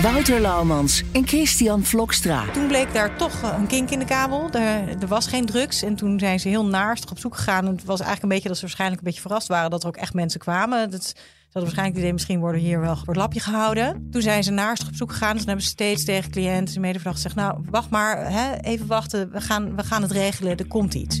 Wouter Laumans en Christian Vlokstra. Toen bleek daar toch een kink in de kabel. Er, er, was geen drugs. En toen zijn ze heel naarstig op zoek gegaan. Het was eigenlijk een beetje dat ze waarschijnlijk een beetje verrast waren dat er ook echt mensen kwamen. Dat, ze hadden waarschijnlijk het idee, misschien worden hier wel voor het lapje gehouden. Toen zijn ze naarstig op zoek gegaan. Dus dan hebben ze steeds tegen cliënten en medevracht gezegd: Nou, wacht maar, hè, even wachten. We gaan, we gaan het regelen. Er komt iets.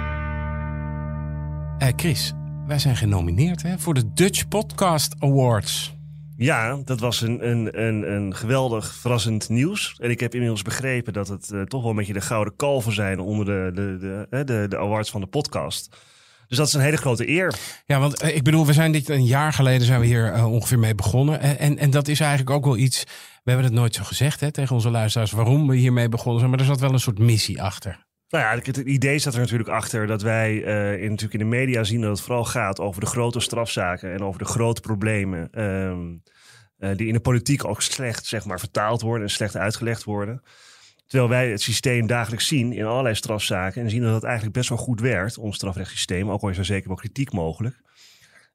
Uh, Chris, wij zijn genomineerd hè, voor de Dutch Podcast Awards. Ja, dat was een, een, een, een geweldig verrassend nieuws. En ik heb inmiddels begrepen dat het uh, toch wel een beetje de gouden kalven zijn onder de, de, de, de, de awards van de podcast. Dus dat is een hele grote eer. Ja, want uh, ik bedoel, we zijn dit een jaar geleden zijn we hier uh, ongeveer mee begonnen. En, en, en dat is eigenlijk ook wel iets. We hebben het nooit zo gezegd hè, tegen onze luisteraars waarom we hiermee begonnen zijn. Maar er zat wel een soort missie achter. Nou ja, het idee staat er natuurlijk achter dat wij uh, in, natuurlijk in de media zien dat het vooral gaat over de grote strafzaken en over de grote problemen. Um, uh, die in de politiek ook slecht zeg maar, vertaald worden en slecht uitgelegd worden. Terwijl wij het systeem dagelijks zien in allerlei strafzaken en zien dat het eigenlijk best wel goed werkt, ons strafrechtssysteem, ook al is er zeker wel kritiek mogelijk.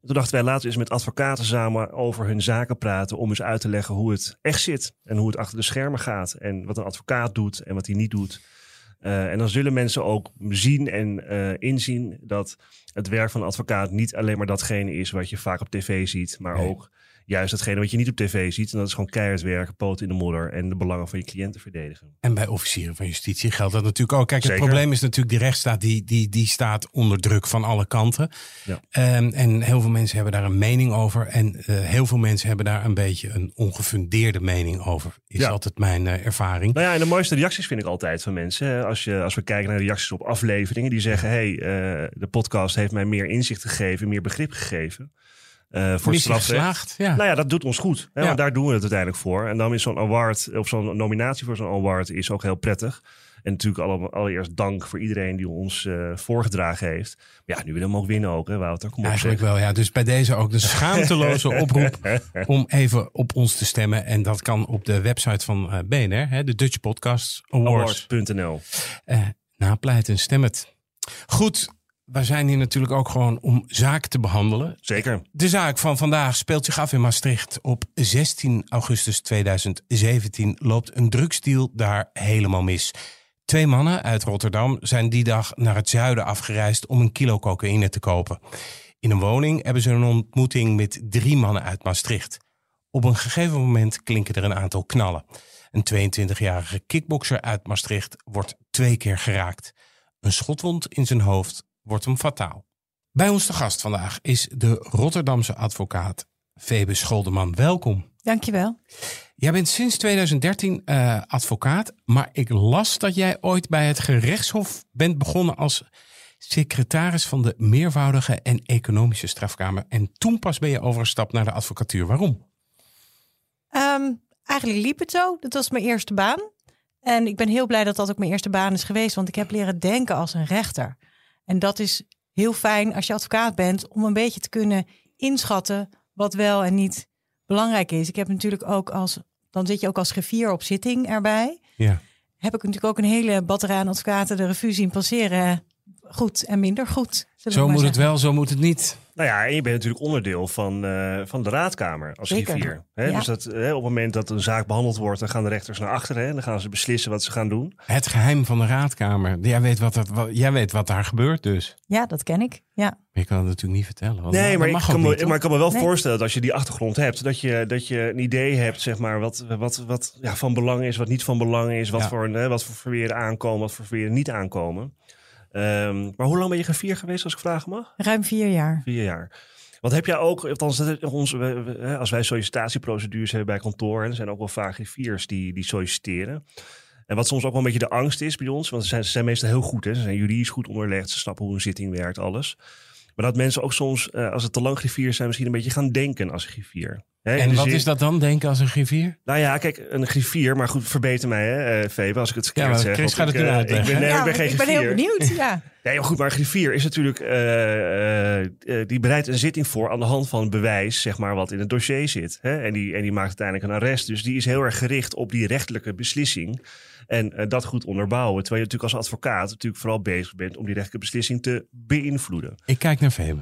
Toen dachten wij, laten we eens met advocaten samen over hun zaken praten. Om eens uit te leggen hoe het echt zit. En hoe het achter de schermen gaat. En wat een advocaat doet en wat hij niet doet. Uh, en dan zullen mensen ook zien en uh, inzien dat het werk van een advocaat niet alleen maar datgene is wat je vaak op tv ziet, maar nee. ook juist datgene wat je niet op tv ziet. En dat is gewoon keihard werken, poot in de modder en de belangen van je cliënten verdedigen. En bij officieren van justitie geldt dat natuurlijk ook. Kijk, het probleem is natuurlijk die rechtsstaat, die, die, die staat onder druk van alle kanten. Ja. Um, en heel veel mensen hebben daar een mening over. En uh, heel veel mensen hebben daar een beetje een ongefundeerde mening over. Is ja. altijd mijn uh, ervaring. Nou ja, en de mooiste reacties vind ik altijd van mensen. Als, je, als we kijken naar de reacties op afleveringen, die zeggen: hey, uh, de podcast heeft mij meer inzicht gegeven, meer begrip gegeven. Uh, voor geslaagd. Ja. Nou ja, dat doet ons goed. Hè, ja. Want daar doen we het uiteindelijk voor. En dan is zo'n award, of zo'n nominatie voor zo'n award, is ook heel prettig. En natuurlijk alle, allereerst dank voor iedereen die ons uh, voorgedragen heeft. Maar ja, nu willen we hem ook winnen ook, hè Wouter? Kom op, Eigenlijk zeg. wel, ja. Dus bij deze ook de schaamteloze oproep om even op ons te stemmen. En dat kan op de website van uh, BNR, hè, de Dutch Podcast Awards. Awards.nl uh, Napleiten, stem het. Goed, wij zijn hier natuurlijk ook gewoon om zaken te behandelen. Zeker. De zaak van vandaag speelt zich af in Maastricht. Op 16 augustus 2017 loopt een drugsdeal daar helemaal mis. Twee mannen uit Rotterdam zijn die dag naar het zuiden afgereisd om een kilo cocaïne te kopen. In een woning hebben ze een ontmoeting met drie mannen uit Maastricht. Op een gegeven moment klinken er een aantal knallen. Een 22-jarige kickbokser uit Maastricht wordt twee keer geraakt. Een schotwond in zijn hoofd wordt hem fataal. Bij ons te gast vandaag is de Rotterdamse advocaat Febe Scholdeman. Welkom. Dankjewel. Jij bent sinds 2013 uh, advocaat, maar ik las dat jij ooit bij het gerechtshof bent begonnen als secretaris van de meervoudige en economische strafkamer. En toen pas ben je overgestapt naar de advocatuur. Waarom? Um, eigenlijk liep het zo. Dat was mijn eerste baan. En ik ben heel blij dat dat ook mijn eerste baan is geweest, want ik heb leren denken als een rechter. En dat is heel fijn als je advocaat bent om een beetje te kunnen inschatten wat wel en niet belangrijk is. Ik heb natuurlijk ook als, dan zit je ook als griffier op zitting erbij. Ja. Heb ik natuurlijk ook een hele batterij aan advocaten de revue zien passeren. Goed en minder goed. Zo moet het wel, zo moet het niet. Nou ja, en je bent natuurlijk onderdeel van, uh, van de raadkamer als Zeker. griffier. Hè? Ja. Dus dat, hè, op het moment dat een zaak behandeld wordt, dan gaan de rechters naar achteren. Hè? En dan gaan ze beslissen wat ze gaan doen. Het geheim van de raadkamer. Jij weet wat, dat, wat, jij weet wat daar gebeurt dus. Ja, dat ken ik. Ja. Maar je kan het natuurlijk niet vertellen. want Nee, maar ik, kan me, niet, maar ik kan me wel Nee. voorstellen dat als je die achtergrond hebt, dat je, dat je een idee hebt, zeg maar, wat, wat, wat ja, van belang is, wat niet van belang is, wat, Ja. voor, hè, wat voor verweren aankomen, wat voor verweren niet aankomen. Ehm, maar hoe lang ben je griffier geweest, als ik vragen mag? Ruim vier jaar. Vier jaar. Want heb jij ook, althans, als wij sollicitatieprocedures hebben bij kantoor, en er zijn ook wel vaak griffiers die, die solliciteren. En wat soms ook wel een beetje de angst is bij ons, want ze zijn, ze zijn meestal heel goed, hè? ze zijn juridisch goed onderlegd, ze snappen hoe een zitting werkt, alles. Maar dat mensen ook soms, eh, als het te lang griffiers zijn, misschien een beetje gaan denken als griffier. En de wat is dat dan, denken als een griffier? Nou ja, kijk, een griffier, maar goed, verbeter mij, hè, eh, Febe, als ik het verkeerd maar zeg. Chris gaat ik, het nu eh, uitleggen. Ik ben, nee, ja, ik ben geen ik ben griffier. heel benieuwd. Ja. Nee, maar goed, maar een griffier is natuurlijk, eh, die bereidt een zitting voor aan de hand van bewijs, zeg maar, wat in het dossier zit. Hè? En, die, en die maakt uiteindelijk een arrest. Dus die is heel erg gericht op die rechtelijke beslissing. En eh, dat goed onderbouwen. Terwijl je natuurlijk als advocaat natuurlijk vooral bezig bent om die rechtelijke beslissing te beïnvloeden. Ik kijk naar Febe.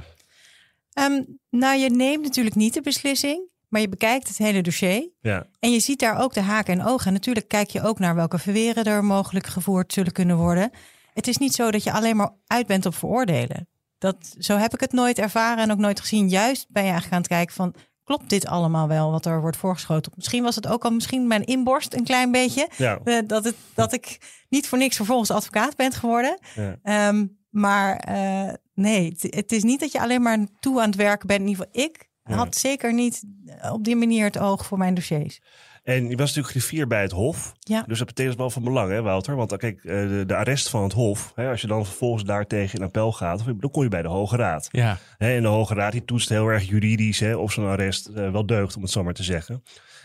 Ehm, nou, je neemt natuurlijk niet de beslissing, maar je bekijkt het hele dossier. Ja, En je ziet daar ook de haken en ogen. En natuurlijk kijk je ook naar welke verweren er mogelijk gevoerd zullen kunnen worden. Het is niet zo dat je alleen maar uit bent op veroordelen. Dat, zo heb ik het nooit ervaren en ook nooit gezien. Juist ben je eigenlijk aan het kijken van... klopt dit allemaal wel wat er wordt voorgeschoten? Misschien was het ook al misschien mijn inborst een klein beetje. ja. eh, dat, het, dat ik niet voor niks vervolgens advocaat ben geworden. Ja. Ehm, maar eh, nee, het, het is niet dat je alleen maar toe aan het werken bent. In ieder geval, ik Ja. had zeker niet op die manier het oog voor mijn dossiers. En je was natuurlijk griffier bij het Hof. Ja. Dus dat betekent wel van belang, hè, Wouter? Want dan, kijk, eh, de, de arrest van het Hof, hè, als je dan vervolgens daartegen in appel gaat, dan kom je bij de Hoge Raad. Ja. Hè, en de Hoge Raad die toetst heel erg juridisch hè, of zo'n arrest eh, wel deugt, om het zo maar te zeggen.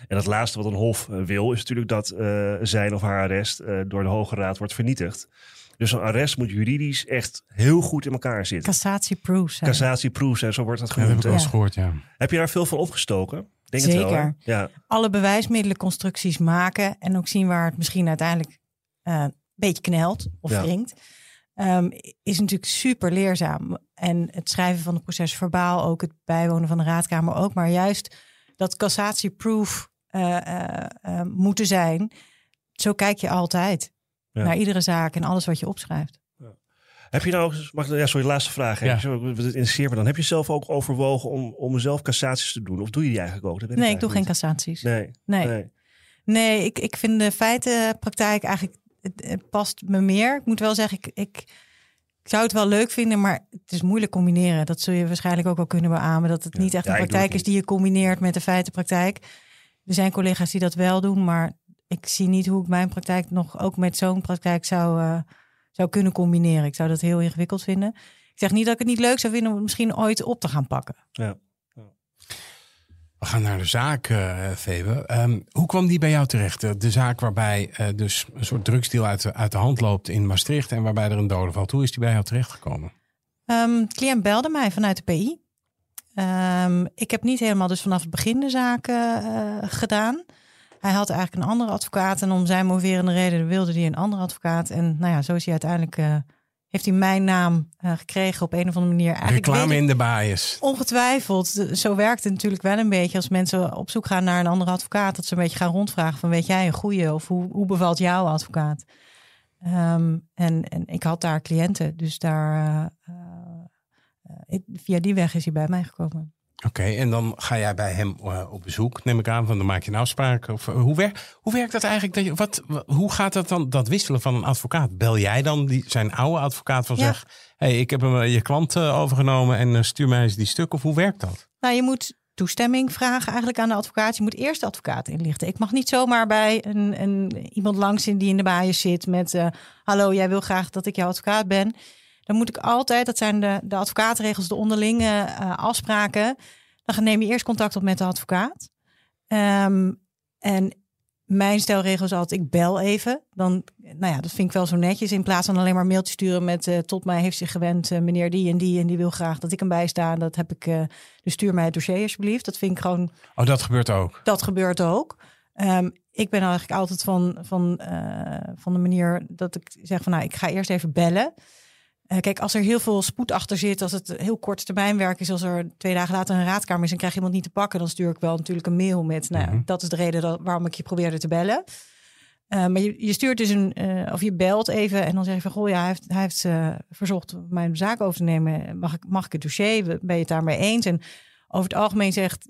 En het laatste wat een Hof eh, wil, is natuurlijk dat eh, zijn of haar arrest eh, door de Hoge Raad wordt vernietigd. Dus een arrest moet juridisch echt heel goed in elkaar zitten. Cassatieproof zijn. Cassatieproef, en zo wordt dat Dat heb ik genoemd. wel eens gehoord, ja. Heb je daar veel van opgestoken? Denk het wel. Zeker. Ja, Alle bewijsmiddelenconstructies maken en ook zien waar het misschien uiteindelijk eh, een beetje knelt of Ja. wringt. ehm, is natuurlijk super leerzaam. En het schrijven van het proces verbaal, ook het bijwonen van de raadkamer ook. Maar juist dat cassatieproof eh, eh, eh, moeten zijn. Zo kijk je altijd Ja. naar iedere zaak en alles wat je opschrijft. Heb je nou, ook- mag ik, ja, sorry, laatste vraag. hè? Ja. Zo, Het interesseert me dan. Heb je zelf ook overwogen om, om zelf cassaties te doen? Of doe je die eigenlijk ook? Dat Nee, ik doe geen cassaties. Nee, Nee. nee. Nee, ik, ik vind de feitenpraktijk eigenlijk het, het past me meer. Ik moet wel zeggen, ik, ik, ik zou het wel leuk vinden, maar het is moeilijk combineren. Dat zul je waarschijnlijk ook wel kunnen beamen. Dat het Ja. niet echt Ja, een praktijk is die je combineert met de feitenpraktijk. Er zijn collega's die dat wel doen, maar ik zie niet hoe ik mijn praktijk nog ook met zo'n praktijk zou, eh, zou kunnen combineren. Ik zou dat heel ingewikkeld vinden. Ik zeg niet dat ik het niet leuk zou vinden om het misschien ooit op te gaan pakken. Ja. We gaan naar de zaak, eh Febe. Ehm, hoe kwam die bij jou terecht? De, de zaak waarbij eh, dus een soort drugsdeal uit de, uit de hand loopt in Maastricht... en waarbij er een dode valt. Hoe is die bij jou terechtgekomen? De cliënt belde mij vanuit de PI. Ehm, ik heb niet helemaal dus vanaf het begin de zaak eh, gedaan. Hij had eigenlijk een andere advocaat en om zijn moverende reden wilde hij een andere advocaat. En nou ja, zo is hij uiteindelijk, eh, heeft hij mijn naam eh, gekregen op een of andere manier. Eigenlijk Reclame ik- in de baaiers. Ongetwijfeld. Zo werkt het natuurlijk wel een beetje als mensen op zoek gaan naar een andere advocaat. Dat ze een beetje gaan rondvragen van weet jij een goede of hoe, hoe bevalt jouw advocaat? Ehm, en, en ik had daar cliënten, dus daar eh, ik- via die weg is hij bij mij gekomen. Oké, en dan ga jij bij hem eh, op bezoek, neem ik aan. Van dan maak je een afspraak. Of, eh, hoe, wer- hoe werkt dat eigenlijk? Dat je, wat, wa- hoe gaat dat dan, dat wisselen van een advocaat? Bel jij dan die, zijn oude advocaat van Ja. zeg... hey, ik heb hem, eh, je klant overgenomen en stuur mij eens die stuk. Of hoe werkt dat? Nou, je moet toestemming vragen eigenlijk aan de advocaat. Je moet eerst de advocaat inlichten. Ik mag niet zomaar bij een, een, iemand langs in die in de baaiers zit met... hallo, jij wil graag dat ik jouw advocaat ben. Dan moet ik altijd, dat zijn de, de advocaatregels, de onderlinge eh, afspraken... dan neem je eerst contact op met de advocaat. Ehm, en mijn stelregel is altijd, ik bel even. Dan, nou ja, dat vind ik wel zo netjes. In plaats van alleen maar mailtje sturen met... eh, tot mij heeft zich gewend eh, meneer die en die... en die wil graag dat ik hem bijsta. Dat heb ik... eh, dus stuur mij het dossier alsjeblieft. Dat vind ik gewoon, Oh, dat gebeurt ook. dat gebeurt ook. Ehm, ik ben eigenlijk altijd van, van, van de manier dat ik zeg van nou, ik ga eerst even bellen. Eh, kijk, als er heel veel spoed achter zit, als het heel kort termijnwerk is, als er twee dagen later een raadkamer is en krijg je iemand niet te pakken, dan stuur ik wel natuurlijk een mail met, nou, Mhm. dat is de reden dat, waarom ik je probeerde te bellen. Eh, maar je, je stuurt dus een, eh, of je belt even en dan zeg je van, goh, ja, hij heeft, hij heeft verzocht mijn zaak over te nemen. Mag ik, mag ik het dossier? Ben je het daarmee eens? En over het algemeen zegt,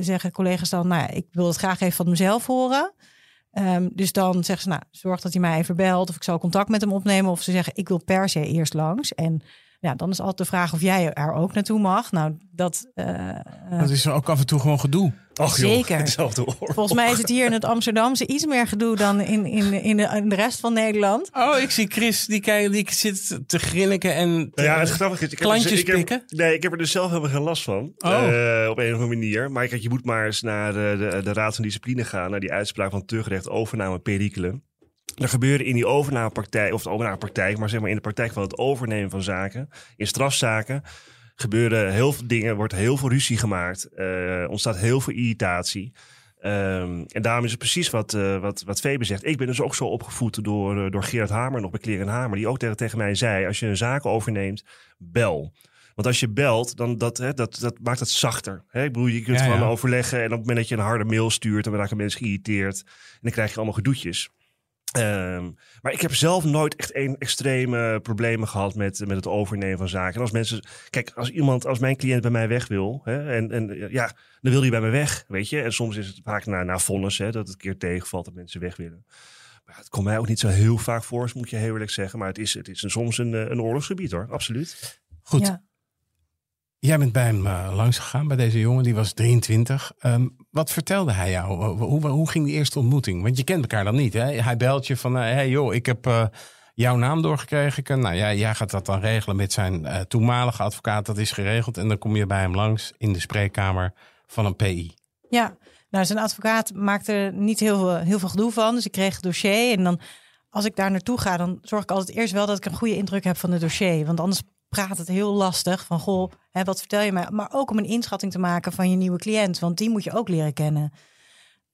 zeggen collega's dan, nou, ik wil het graag even van mezelf horen. Ehm, dus dan zeggen ze, nou, zorg dat hij mij even belt of ik zal contact met hem opnemen. Of ze zeggen, ik wil per se eerst langs. En ja, dan is altijd de vraag of jij er ook naartoe mag. Nou, dat, eh, eh, Dat is ook af en toe gewoon gedoe. Ach, joh, Zeker. hetzelfde volgens mij is het hier in het Amsterdamse iets meer gedoe dan in, in, in, de, in de rest van Nederland. Oh, ik zie Chris, die, kijkt, die zit te grinniken en te- ja, het grappige is, ik heb klantjes ik heb- pikken. Nee, ik heb er dus zelf helemaal geen last van. Oh. Eh, op een of andere manier. Maar kijk, je moet maar eens naar de, de, de Raad van Discipline gaan. Naar die uitspraak van het Tuchtrecht overname perikelen. Er gebeuren in die overnamepraktijk, of de overnamepraktijk, maar zeg maar in de praktijk van het overnemen van zaken, in strafzaken, gebeuren heel veel dingen, wordt heel veel ruzie gemaakt, eh, ontstaat heel veel irritatie. Ehm, en daarom is het precies wat, eh wat, wat Febe zegt. Ik ben dus ook zo opgevoed door, eh, door Gerard Hamer, nog bij Kleren Hamer, die ook tegen, tegen mij zei: als je een zaak overneemt, bel. Want als je belt, dan dat, hè, dat, dat maakt het zachter. Hè? Ik bedoel, je kunt Ja, gewoon ja. overleggen. En op het moment dat je een harde mail stuurt, dan raken mensen geïrriteerd. En dan krijg je allemaal gedoetjes. Ehm, maar ik heb zelf nooit echt een extreme problemen gehad met, met het overnemen van zaken. En als mensen, kijk, als iemand, als mijn cliënt bij mij weg wil, hè, en, en ja, dan wil hij bij mij weg, weet je. En soms is het vaak na, na vonnis, hè, dat het een keer tegenvalt dat mensen weg willen. Maar het komt mij ook niet zo heel vaak voor, moet je heel eerlijk zeggen. Maar het is, het is een, soms een, eh, een oorlogsgebied hoor, absoluut. Goed, Ja. Jij bent bij hem eh, langs gegaan, bij deze jongen, die was 23. Ehm, wat vertelde hij jou? Hoe, hoe, ging die eerste ontmoeting? Want je kent elkaar dan niet, hè? Hij belt je van, hé hey joh, ik heb eh, jouw naam doorgekregen. Nou ja, jij gaat dat dan regelen met zijn eh, toenmalige advocaat, dat is geregeld. En dan kom je bij hem langs in de spreekkamer van een PI. Ja, nou, zijn advocaat maakte er niet heel, veel- heel veel gedoe van. Dus ik kreeg dossier. En dan, als ik daar naartoe ga, dan zorg ik altijd eerst wel dat ik een goede indruk heb van het dossier. Want anders praat het heel lastig van, goh, hè, wat vertel je mij? Maar ook om een inschatting te maken van je nieuwe cliënt. Want die moet je ook leren kennen.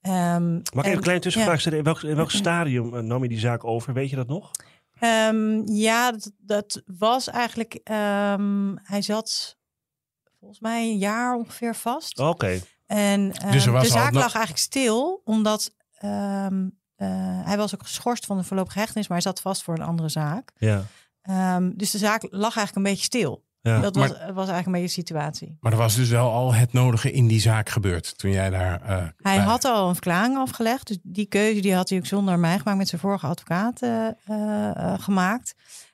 Ehm, Mag ik even en- een kleine tussenvraag ja. stellen? In welk, in welk stadium eh, nam je die zaak over? Weet je dat nog? Ehm, ja, dat, dat was eigenlijk. ehm, hij zat volgens mij een jaar ongeveer vast. Oké. En Dus de zaak nog- lag eigenlijk stil, omdat ehm, eh, hij was ook geschorst van de voorlopige hechtenis, maar hij zat vast voor een andere zaak. Ja. Ehm, dus de zaak lag eigenlijk een beetje stil. ja. dat was, maar- was eigenlijk een beetje de situatie. Maar er was dus wel al het nodige in die zaak gebeurd toen jij daar. eh, Hij bij- had al een verklaring afgelegd, dus die keuze die had hij ook zonder mij gemaakt met zijn vorige advocaat eh, eh, eh, gemaakt.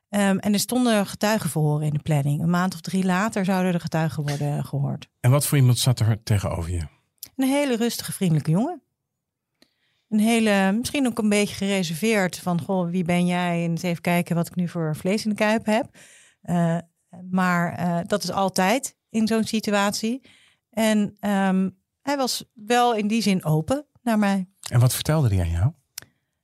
Ehm, en er stonden getuigenverhoren in de planning. Een maand of drie later zouden de getuigen worden gehoord. En wat voor iemand zat er tegenover je? Een hele rustige, vriendelijke jongen. Een hele, misschien ook een beetje gereserveerd van, goh, wie ben jij? En eens even kijken wat ik nu voor vlees in de kuip heb. Eh, maar eh, dat is altijd in zo'n situatie. En ehm, hij was wel in die zin open naar mij. En wat vertelde hij aan jou?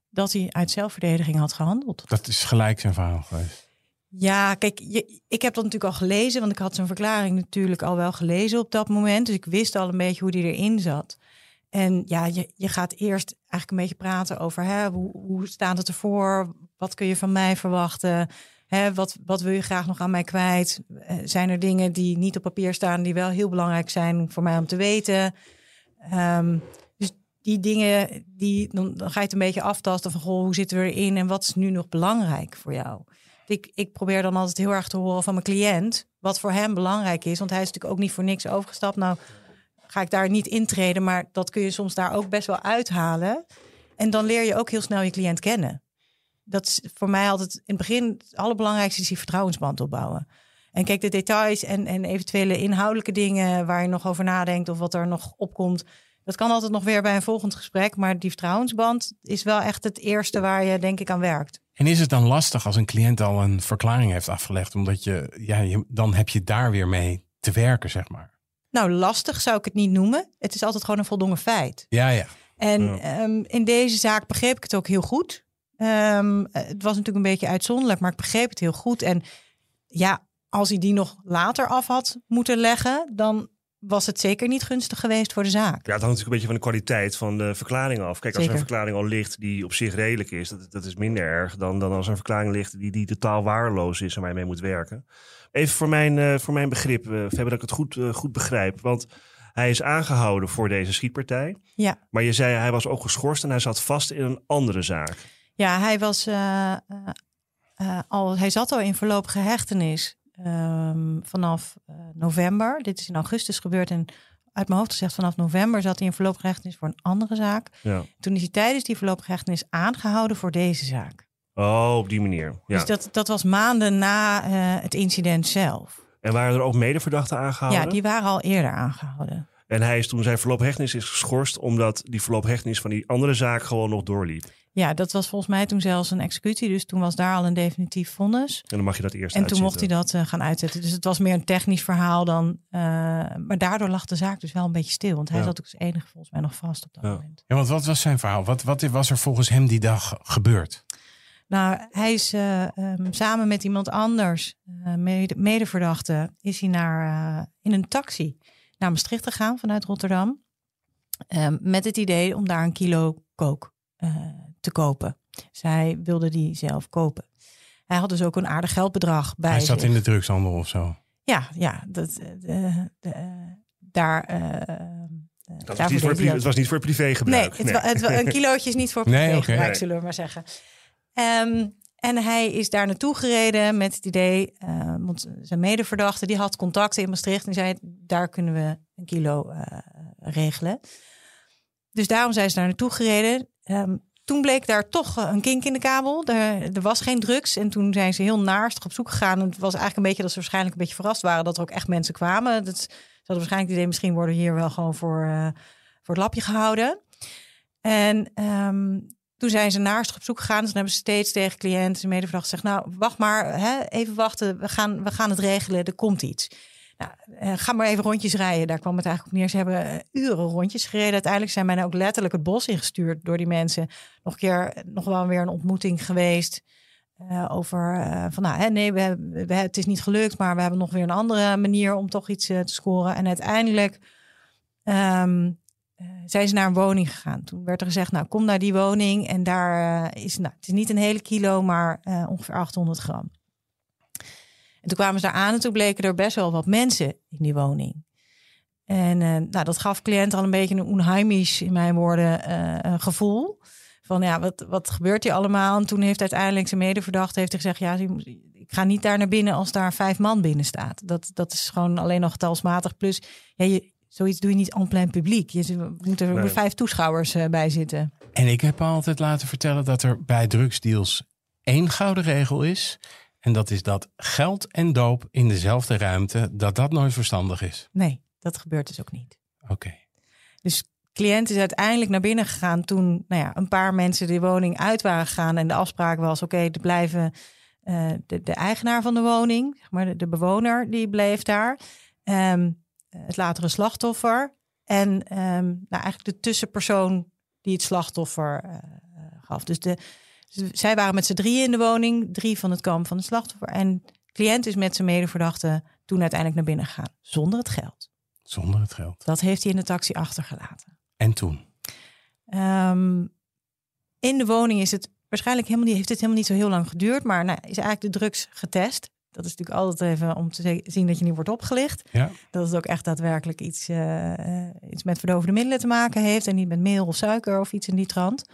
Dat hij uit zelfverdediging had gehandeld. Dat is gelijk zijn verhaal geweest. Ja, kijk, je, ik heb dat natuurlijk al gelezen, want ik had zijn verklaring natuurlijk al wel gelezen op dat moment. Dus ik wist al een beetje hoe die erin zat. En ja, je, je gaat eerst eigenlijk een beetje praten over hè, hoe, hoe staat het ervoor? Wat kun je van mij verwachten? Hè, wat, wat wil je graag nog aan mij kwijt? Eh, Zijn er dingen die niet op papier staan, die wel heel belangrijk zijn voor mij om te weten? Ehm, dus die dingen, die, dan, dan ga je het een beetje aftasten van goh, hoe zitten we erin en wat is nu nog belangrijk voor jou? Ik, ik probeer dan altijd heel erg te horen van mijn cliënt wat voor hem belangrijk is. Want hij is natuurlijk ook niet voor niks overgestapt. Nou, ga ik daar niet intreden, maar dat kun je soms daar ook best wel uithalen. En dan leer je ook heel snel je cliënt kennen. Dat is voor mij altijd in het begin het allerbelangrijkste is die vertrouwensband opbouwen. En kijk, de details en, en eventuele inhoudelijke dingen waar je nog over nadenkt of wat er nog opkomt. Dat kan altijd nog weer bij een volgend gesprek. Maar die vertrouwensband is wel echt het eerste waar je denk ik aan werkt. En is het dan lastig als een cliënt al een verklaring heeft afgelegd, omdat je, ja, dan heb je daar weer mee te werken, zeg maar. Nou, lastig zou ik het niet noemen. Het is altijd gewoon een voldongen feit. Ja, ja. En Ja. ehm, in deze zaak begreep ik het ook heel goed. Ehm, het was natuurlijk een beetje uitzonderlijk, maar ik begreep het heel goed. En ja, als hij die nog later af had moeten leggen, dan was het zeker niet gunstig geweest voor de zaak. Ja, het hangt natuurlijk een beetje van de kwaliteit van de verklaring af. Kijk, als er een verklaring al ligt die op zich redelijk is, dat, dat is minder erg dan, dan als er een verklaring ligt die, die totaal waardeloos is en waar je mee moet werken. Even voor mijn, eh, voor mijn begrip, uh, Fabio, dat ik het goed, eh, goed begrijp. Want hij is aangehouden voor deze schietpartij. Ja. Maar je zei hij was ook geschorst en hij zat vast in een andere zaak. Ja, hij was eh, eh, eh, al, hij zat al in voorlopige hechtenis ehm, vanaf eh, november. Dit is in augustus gebeurd en uit mijn hoofd gezegd vanaf november zat hij in voorlopige hechtenis voor een andere zaak. Ja. Toen is hij tijdens die voorlopige hechtenis aangehouden voor deze zaak. Oh, op die manier. Ja. Dus dat, dat was maanden na eh, het incident zelf. En waren er ook medeverdachten aangehouden? Ja, die waren al eerder aangehouden. En hij is toen zijn voorlopige hechtenis is geschorst omdat die voorlopige hechtenis van die andere zaak gewoon nog doorliep. Ja, dat was volgens mij toen zelfs een executie. Dus toen was daar al een definitief vonnis. En dan mag je dat eerst En toen mocht hij dat eh, gaan uitzetten. Dus het was meer een technisch verhaal dan. eh, maar daardoor lag de zaak dus wel een beetje stil. Want hij Ja. zat ook als enige volgens mij nog vast op dat Ja. moment. Ja, want wat was zijn verhaal? Wat, wat was er volgens hem die dag gebeurd? Nou, hij is eh, ehm, samen met iemand anders, eh, mede, medeverdachte, is hij naar, eh, in een taxi naar Maastricht gegaan vanuit Rotterdam. Ehm, met het idee om daar een kilo kook eh, te kopen. Zij wilde die zelf kopen. Hij had dus ook een aardig geldbedrag bij Hij zat zich. in de drugshandel of zo. Ja, ja dat, de, de, daar. Dat was niet voor het was niet voor Nee, privégebruik. het, wa- het, een kilootje is niet voor Nee, privégebruik, oké. zullen we maar zeggen. Ehm, en hij is daar naartoe gereden met het idee, eh, want zijn medeverdachte die had contacten in Maastricht en zei, daar kunnen we een kilo eh, regelen. Dus daarom zijn ze daar naartoe gereden. Ehm, toen bleek daar toch eh, een kink in de kabel. Er, er was geen drugs. En toen zijn ze heel naarstig op zoek gegaan. En het was eigenlijk een beetje dat ze waarschijnlijk een beetje verrast waren dat er ook echt mensen kwamen. Dat, ze hadden waarschijnlijk het idee, misschien worden hier wel gewoon voor, eh, voor het lapje gehouden. En ehm, toen zijn ze naast op zoek gegaan. Dus toen hebben ze steeds tegen cliënten, zijn medeverdachte gezegd... nou, wacht maar, hè, even wachten, we gaan, we gaan het regelen, er komt iets. Nou, eh, ga maar even rondjes rijden. Daar kwam het eigenlijk op neer. Ze hebben eh, uren rondjes gereden. Uiteindelijk zijn bijna ook letterlijk het bos ingestuurd door die mensen. Nog een keer, eh, nog wel weer een ontmoeting geweest... over van nou, hè, nee, we, het is niet gelukt, maar we hebben nog weer een andere manier om toch iets te scoren. En uiteindelijk ehm, eh, zijn ze naar een woning gegaan. Toen werd er gezegd, nou kom naar die woning en daar eh, is, nou, het is niet een hele kilo, maar eh, ongeveer 800 gram. En toen kwamen ze daar aan en toen bleken er best wel wat mensen in die woning. En eh, nou, dat gaf cliënt al een beetje een onheimisch, in mijn woorden, eh, gevoel. Van ja, wat, wat gebeurt hier allemaal? En toen heeft uiteindelijk zijn medeverdachte heeft gezegd... ja, ik ga niet daar naar binnen als daar vijf man binnen staat. Dat, dat is gewoon alleen nog getalsmatig. Plus, ja, je, zoiets doe je niet en plein publiek. Je, moeten er Nee. vijf toeschouwers eh, bij zitten. En ik heb altijd laten vertellen dat er bij drugsdeals één gouden regel is. En dat is dat geld en doop in dezelfde ruimte, dat dat nooit verstandig is. Nee, dat gebeurt dus ook niet. Oké. Dus cliënt is uiteindelijk naar binnen gegaan toen nou ja, een paar mensen de woning uit waren gegaan. En de afspraak was: oké, er blijven eh, de, de eigenaar van de woning, zeg maar de, de bewoner, die bleef daar. Ehm, het latere slachtoffer. En ehm, nou, eigenlijk de tussenpersoon die het slachtoffer eh, gaf. Dus, de, zij waren met z'n drieën in de woning, drie van het kamp van het slachtoffer. En cliënt is met zijn medeverdachte toen uiteindelijk naar binnen gegaan, zonder het geld. Zonder het geld. Dat heeft hij in de taxi achtergelaten. En toen? Ehm, in de woning is het waarschijnlijk helemaal niet, heeft het helemaal niet zo heel lang geduurd, maar nou, is eigenlijk de drugs getest. Dat is natuurlijk altijd even om te zien dat je niet wordt opgelicht. Ja. Dat het ook echt daadwerkelijk iets, eh, eh, iets met verdovende middelen te maken heeft en niet met meel of suiker of iets in die trant.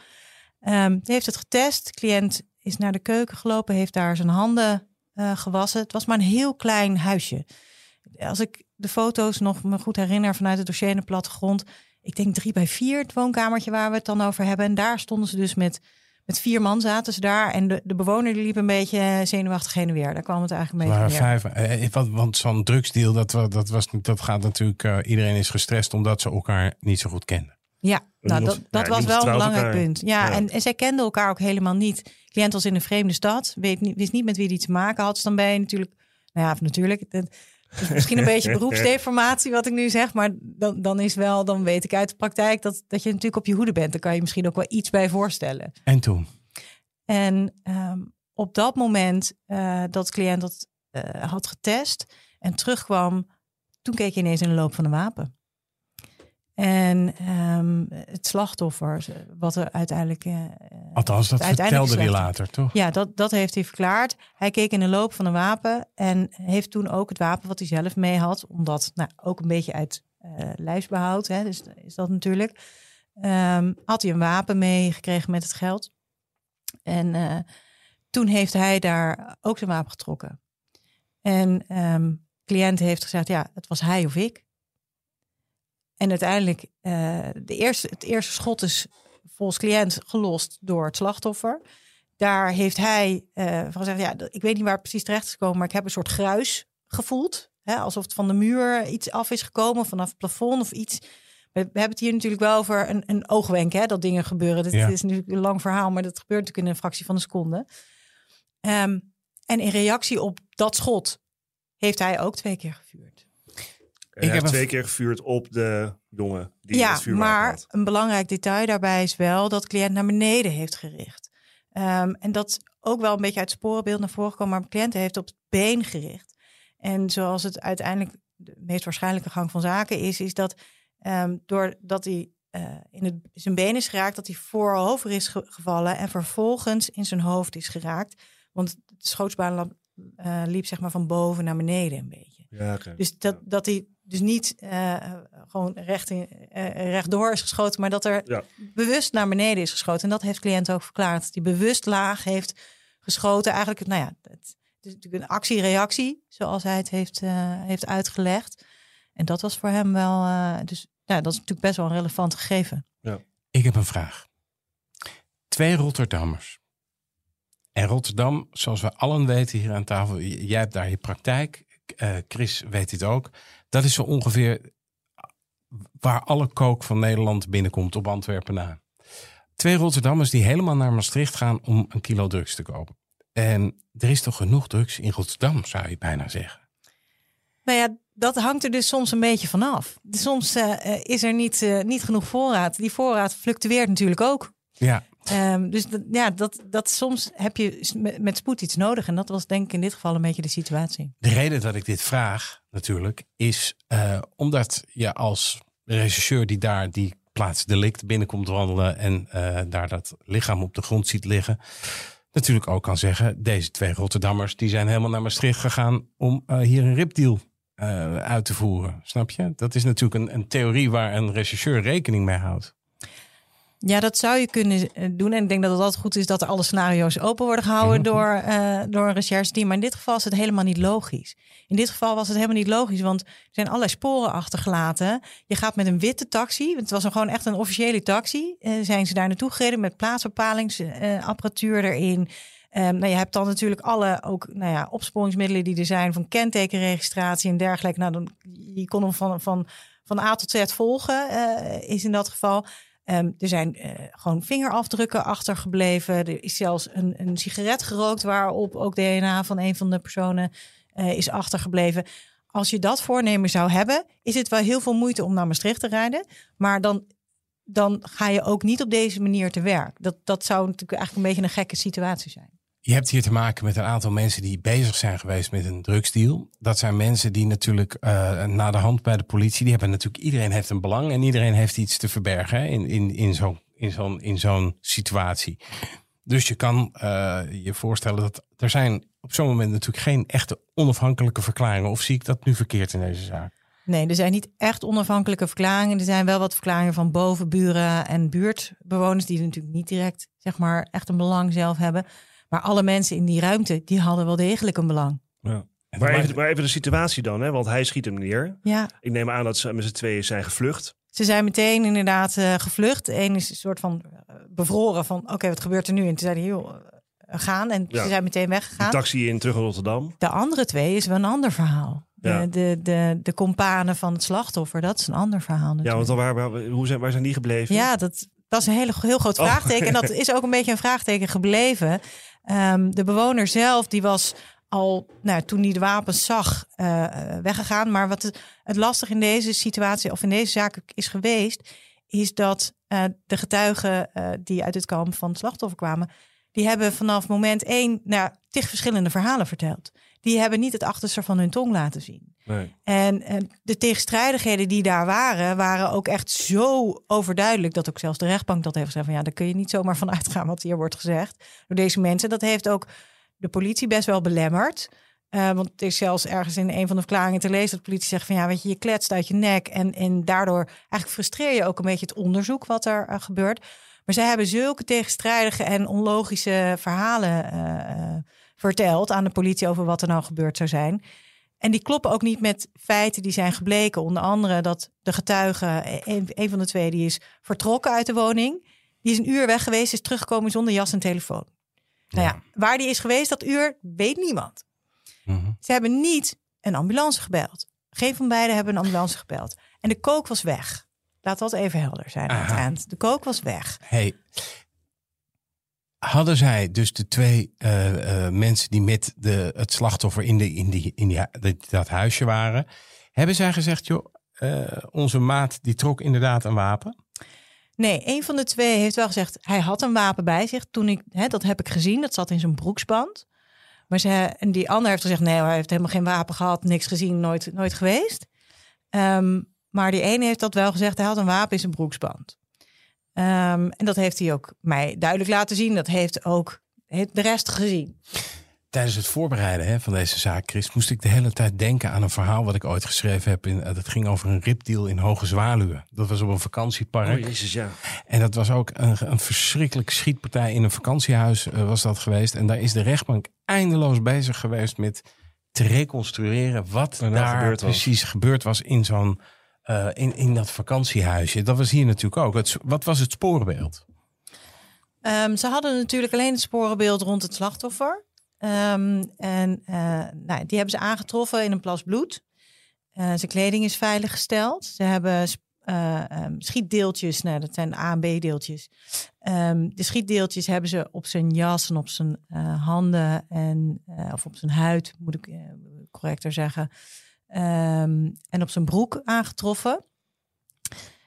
Ehm hij heeft het getest. De cliënt is naar de keuken gelopen, heeft daar zijn handen eh, gewassen. Het was maar een heel klein huisje. Als ik de foto's nog me goed herinner vanuit het dossier en de plattegrond, ik denk drie bij vier, het woonkamertje waar we het dan over hebben. En daar stonden ze dus met, met vier man zaten ze daar. En de, de bewoner die liep een beetje zenuwachtig heen en weer. Daar kwam het eigenlijk een beetje vijf. eh, want want zo'n drugsdeal, dat, dat, was, niet- dat gaat natuurlijk. eh, iedereen is gestrest omdat ze elkaar niet zo goed kenden. Ja, nou, Niemand- dat, dat ja, was wel een belangrijk elkaar. punt. Ja, Ja. En, en zij kenden elkaar ook helemaal niet. De cliënt was in een vreemde stad, weet niet, wist niet met wie die te maken had. Dus dan ben je natuurlijk, nou ja, of natuurlijk, is misschien een beetje beroepsdeformatie wat ik nu zeg, maar dan, dan is wel, dan weet ik uit de praktijk dat, dat je natuurlijk op je hoede bent. Daar kan je misschien ook wel iets bij voorstellen. En toen? En ehm, op dat moment eh, dat de cliënt dat eh, had getest en terugkwam, toen keek hij ineens in de loop van een wapen. En ehm, het slachtoffer, wat er uiteindelijk. Uh, Althans, dat vertelde hij later, toch? Ja, dat, dat heeft hij verklaard. Hij keek in de loop van een wapen en heeft toen ook het wapen wat hij zelf mee had, omdat nou, ook een beetje uit uh, lijfsbehoud, hè, dus is dat natuurlijk. Um, had hij een wapen meegekregen met het geld. En uh, toen heeft hij daar ook zijn wapen getrokken. En um, cliënt heeft gezegd, ja, het was hij of ik. En uiteindelijk, uh, de eerste, het eerste schot is volgens cliënt gelost door het slachtoffer. Daar heeft hij uh, van gezegd, ja, ik weet niet waar het precies terecht is gekomen, maar ik heb een soort gruis gevoeld. Hè, alsof het van de muur iets af is gekomen, vanaf het plafond of iets. We, hebben het hier natuurlijk wel over een, een oogwenk, hè, dat dingen gebeuren. Dit is natuurlijk een lang verhaal, maar dat gebeurt natuurlijk in een fractie van een seconde. Um, en in reactie op dat schot heeft hij ook twee keer gevuurd. En ik heb twee keer gevuurd op de jongen die ja, het vuur maar had. een belangrijk detail daarbij is wel dat de cliënt naar beneden heeft gericht. Um, en dat ook wel een beetje uit het sporenbeeld naar voren kwam, maar de cliënt heeft op het been gericht. En zoals het uiteindelijk de meest waarschijnlijke gang van zaken is, is dat um, doordat hij uh, in het, zijn been is geraakt, dat hij voorover is ge gevallen en vervolgens in zijn hoofd is geraakt. Want de schootsbaan uh, liep zeg maar van boven naar beneden een beetje. Ja, okay. Dus dat, dat hij dus niet uh, gewoon recht in, uh, rechtdoor is geschoten, maar dat er ja. bewust naar beneden is geschoten. En dat heeft de cliënt ook verklaard. Hij bewust laag heeft geschoten. Eigenlijk, nou ja, het, is natuurlijk een actie-reactie, zoals hij het heeft, heeft uitgelegd. En dat was voor hem wel, dus ja, dat is natuurlijk best wel een relevant gegeven. Ja. Ik heb een vraag. Twee Rotterdammers en Rotterdam, zoals we allen weten hier aan tafel, jij hebt daar je praktijk, uh, Chris weet dit ook. Dat is zo ongeveer waar alle kook van Nederland binnenkomt op Antwerpen na. Twee Rotterdammers die helemaal naar Maastricht gaan om een kilo drugs te kopen. En er is toch genoeg drugs in Rotterdam, zou je bijna zeggen. Nou ja, dat hangt er dus soms een beetje vanaf. Soms uh, is er niet, uh, niet genoeg voorraad. Die voorraad fluctueert natuurlijk ook. Ja. Um, dus ja, dat, dat soms heb je met, spoed iets nodig. En dat was denk ik in dit geval een beetje de situatie. De reden dat ik dit vraag natuurlijk is uh, omdat je als regisseur die daar die plaats delict binnenkomt wandelen en uh, daar dat lichaam op de grond ziet liggen. Natuurlijk ook kan zeggen, deze twee Rotterdammers die zijn helemaal naar Maastricht gegaan om uh, hier een ripdeal uit te voeren. Snap je? Dat is natuurlijk een, een theorie waar een regisseur rekening mee houdt. Ja, dat zou je kunnen doen. En ik denk dat het altijd goed is dat er alle scenario's open worden gehouden door, uh, door een recherche-team. Maar in dit geval is het helemaal niet logisch. In dit geval was het helemaal niet logisch, want er zijn allerlei sporen achtergelaten. Je gaat met een witte taxi, het was een, gewoon echt een officiële taxi, uh, zijn ze daar naartoe gereden met plaatsbepalingsapparatuur uh, erin. Um, nou, je hebt dan natuurlijk alle ook, nou ja, opsporingsmiddelen die er zijn, van kentekenregistratie en dergelijke. Nou, dan, je kon hem van, van, van A tot Z volgen, is in dat geval. Um, er zijn uh, gewoon vingerafdrukken achtergebleven. Er is zelfs een, een sigaret gerookt waarop ook DNA van een van de personen uh, is achtergebleven. Als je dat voornemen zou hebben, is het wel heel veel moeite om naar Maastricht te rijden. Maar dan, dan ga je ook niet op deze manier te werk. Dat, dat zou natuurlijk eigenlijk een beetje een gekke situatie zijn. Je hebt hier te maken met een aantal mensen die bezig zijn geweest met een drugsdeal. Dat zijn mensen die natuurlijk uh, na de hand bij de politie, die hebben natuurlijk, iedereen heeft een belang en iedereen heeft iets te verbergen hè, in, in, in zo'n in zo'n in zo'n situatie. Dus je kan uh, je voorstellen dat er zijn op zo'n moment natuurlijk geen echte onafhankelijke verklaringen. Of zie ik dat nu verkeerd in deze zaak? Nee, er zijn niet echt onafhankelijke verklaringen. Er zijn wel wat verklaringen van bovenburen en buurtbewoners die natuurlijk niet direct, zeg maar, echt een belang zelf hebben. Maar alle mensen in die ruimte, die hadden wel degelijk een belang. Ja. Maar even, maar even de situatie dan, hè? want hij schiet hem neer. Ja. Ik neem aan dat ze met z'n tweeën zijn gevlucht. Ze zijn meteen inderdaad uh, gevlucht. Eén is een soort van uh, bevroren van, oké, okay, wat gebeurt er nu? En toen zeiden joh, uh, gaan. En ja. ze zijn meteen weggegaan. De taxi in terug naar Rotterdam. De andere twee is wel een ander verhaal. Ja. De, de, de, de companen van het slachtoffer, dat is een ander verhaal natuurlijk. Ja, want dan waar, waar, hoe zijn, waar zijn die gebleven? Ja, dat, dat is een hele, heel groot vraagteken. Oh. En dat is ook een beetje een vraagteken gebleven. Um, de bewoner zelf, die was al nou, toen hij de wapens zag uh, weggegaan. Maar wat het, lastig in deze situatie of in deze zaak is geweest, is dat uh, de getuigen die uit het kamp van het slachtoffer kwamen, Die hebben vanaf moment één nou, tig verschillende verhalen verteld. Die hebben niet het achterste van hun tong laten zien. Nee. En, en de tegenstrijdigheden die daar waren, waren ook echt zo overduidelijk dat ook zelfs de rechtbank dat heeft gezegd van ja, daar kun je niet zomaar van uitgaan wat hier wordt gezegd door deze mensen. Dat heeft ook de politie best wel belemmerd. Uh, want het is zelfs ergens in een van de verklaringen te lezen dat de politie zegt van ja, weet je, je kletst uit je nek en, en daardoor eigenlijk frustreer je ook een beetje het onderzoek wat er uh, gebeurt. Maar zij hebben zulke tegenstrijdige en onlogische verhalen uh, verteld aan de politie over wat er nou gebeurd zou zijn. En die kloppen ook niet met feiten die zijn gebleken. Onder andere dat de getuige, een, een van de twee, die is vertrokken uit de woning. Die is een uur weg geweest, is teruggekomen zonder jas en telefoon. Nou ja, waar die is geweest dat uur, weet niemand. Mm -hmm. Ze hebben niet een ambulance gebeld. Geen van beiden hebben een ambulance gebeld. En de kook was weg. Laat dat even helder zijn aan het eind. De kook was weg. Hey, hadden zij dus de twee uh, uh, mensen die met de, het slachtoffer in, de, in, die, in die, dat huisje waren, hebben zij gezegd, joh, uh, onze maat die trok inderdaad een wapen? Nee, een van de twee heeft wel gezegd, hij had een wapen bij zich. Toen ik, hè, dat heb ik gezien, dat zat in zijn broeksband. Maar ze, en die ander heeft gezegd, nee, hij heeft helemaal geen wapen gehad, niks gezien, nooit, nooit geweest. Um, maar die ene heeft dat wel gezegd, hij had een wapen in zijn broeksband. Um, en dat heeft hij ook mij duidelijk laten zien. Dat heeft ook de rest gezien. Tijdens het voorbereiden hè, van deze zaak, Chris, moest ik de hele tijd denken aan een verhaal wat ik ooit geschreven heb. In, dat ging over een ripdeal in Hoge Zwaluwen. Dat was op een vakantiepark. Oh, jezus, ja. En dat was ook een, een verschrikkelijke schietpartij in een vakantiehuis uh, was dat geweest. En daar is de rechtbank eindeloos bezig geweest met te reconstrueren wat daar gebeurd precies gebeurd was in zo'n uh, in, in dat vakantiehuisje. Dat was hier natuurlijk ook. Het, wat was het sporenbeeld? Um, ze hadden natuurlijk alleen het sporenbeeld rond het slachtoffer. Um, en uh, nou, die hebben ze aangetroffen in een plas bloed. Uh, zijn kleding is veiliggesteld. Ze hebben um, schietdeeltjes, nou, dat zijn A en B deeltjes. de schietdeeltjes hebben ze op zijn jas en op zijn handen en of op zijn huid, moet ik correcter zeggen. Um, en op zijn broek aangetroffen.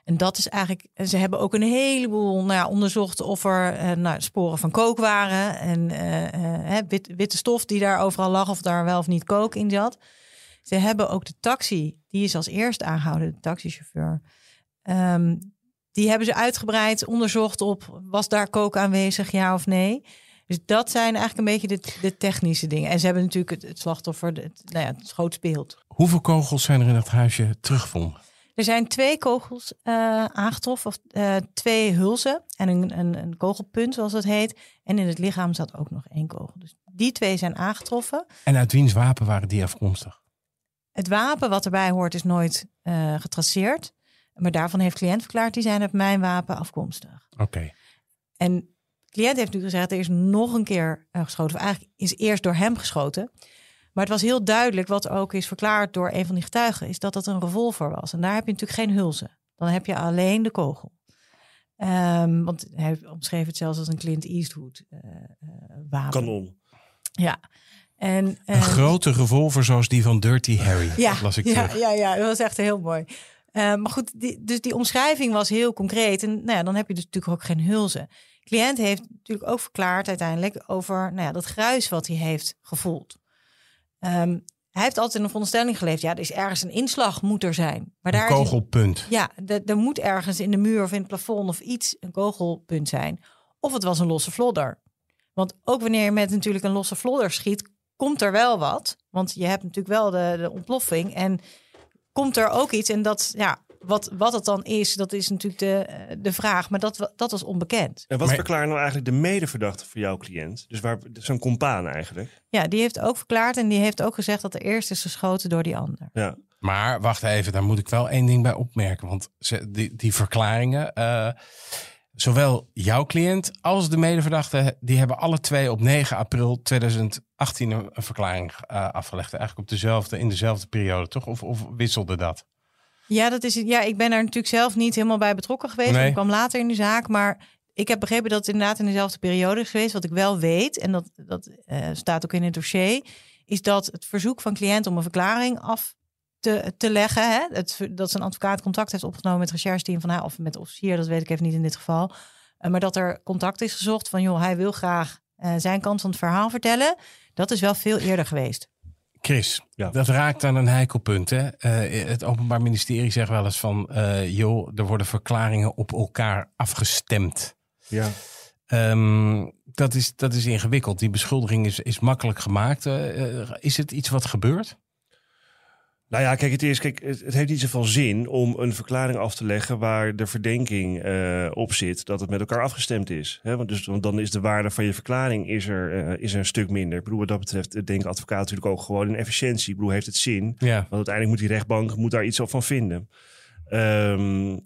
En dat is eigenlijk. Ze hebben ook een heleboel nou ja, onderzocht of er uh, nou, sporen van kook waren. En uh, wit, witte stof die daar overal lag, of daar wel of niet kook in zat. Ze hebben ook de taxi, die is als eerste aangehouden, de taxichauffeur. Um, die hebben ze uitgebreid onderzocht op was daar kook aanwezig, ja of nee. Dus dat zijn eigenlijk een beetje de, de technische dingen. En ze hebben natuurlijk het, het slachtoffer, het, nou ja, het. Hoeveel kogels zijn er in dat huisje teruggevonden? Er zijn twee kogels uh, aangetroffen, of uh, twee hulzen en een, een, een, kogelpunt, zoals dat heet. En in het lichaam zat ook nog één kogel. Dus die twee zijn aangetroffen. En uit wiens wapen waren die afkomstig? Het wapen wat erbij hoort is nooit uh, getraceerd. Maar daarvan heeft cliënt verklaard, die zijn uit mijn wapen afkomstig. Oké. Okay. En cliënt heeft nu gezegd, er is nog een keer geschoten. Of eigenlijk is eerst door hem geschoten. Maar het was heel duidelijk, wat ook is verklaard door een van die getuigen, is dat het een revolver was. En daar heb je natuurlijk geen hulzen. Dan heb je alleen de kogel. Um, want hij omschreef het zelfs als een Clint Eastwood uh, wapen. Kanon. Ja. En, een grote revolver zoals die van Dirty Harry. Ja, dat las ik ja, terug. ja, ja, dat was echt heel mooi. Uh, maar goed, die, dus die omschrijving was heel concreet. En nou ja, dan heb je dus natuurlijk ook geen hulzen. Cliënt heeft natuurlijk ook verklaard uiteindelijk over nou ja, dat gruis wat hij heeft gevoeld. Um, hij heeft altijd in een veronderstelling geleefd. Ja, er is ergens een inslag moet er zijn. Maar een daar kogelpunt. Is, ja, er moet ergens in de muur of in het plafond of iets een kogelpunt zijn. Of het was een losse vlodder. Want ook wanneer je met natuurlijk een losse vlodder schiet, komt er wel wat. Want je hebt natuurlijk wel de, de ontploffing. En komt er ook iets. En dat, ja, wat, wat het dan is, dat is natuurlijk de, de vraag. Maar dat, dat was onbekend. En wat Maar- verklaart nou eigenlijk de medeverdachte voor jouw cliënt? Dus waar zo'n compaan eigenlijk. Ja, die heeft ook verklaard. En die heeft ook gezegd dat er eerst is geschoten door die ander. Ja. Maar wacht even, daar moet ik wel één ding bij opmerken. Want ze, die, die verklaringen, eh, zowel jouw cliënt als de medeverdachte, die hebben alle twee op 9 april 2018 een, een verklaring eh, afgelegd. Eigenlijk op dezelfde, in dezelfde periode, toch? Of, of wisselde dat? Ja, dat is, ja, ik ben er natuurlijk zelf niet helemaal bij betrokken geweest. Nee. Ik kwam later in de zaak. Maar ik heb begrepen dat het inderdaad in dezelfde periode is geweest. Wat ik wel weet, en dat, dat eh, staat ook in het dossier, is dat het verzoek van cliënt om een verklaring af te, te leggen. Hè, het, dat zijn advocaat contact heeft opgenomen met het rechercheteam van haar, of met de officier, dat weet ik even niet in dit geval. Eh, maar dat er contact is gezocht van, joh, hij wil graag eh, zijn kant van het verhaal vertellen. Dat is wel veel eerder geweest. Chris, Ja. dat raakt aan een heikel punt. Hè? Eh, het Openbaar Ministerie zegt wel eens van... eh, joh, er worden verklaringen op elkaar afgestemd. Ja. Ehm, dat, is, dat is ingewikkeld. Die beschuldiging is, is makkelijk gemaakt. Eh, is het iets wat gebeurt? Nou ja, kijk, het, is, kijk, het, het heeft niet zoveel zin om een verklaring af te leggen waar de verdenking eh, op zit dat het met elkaar afgestemd is. Hè? Want, dus, want dan is de waarde van je verklaring is er, eh, is er een stuk minder. Ik bedoel, wat dat betreft eh, denken advocaten natuurlijk ook gewoon in efficiëntie. Ik bedoel, heeft het zin? Ja. Want uiteindelijk moet die rechtbank moet daar iets op van vinden. Ehm,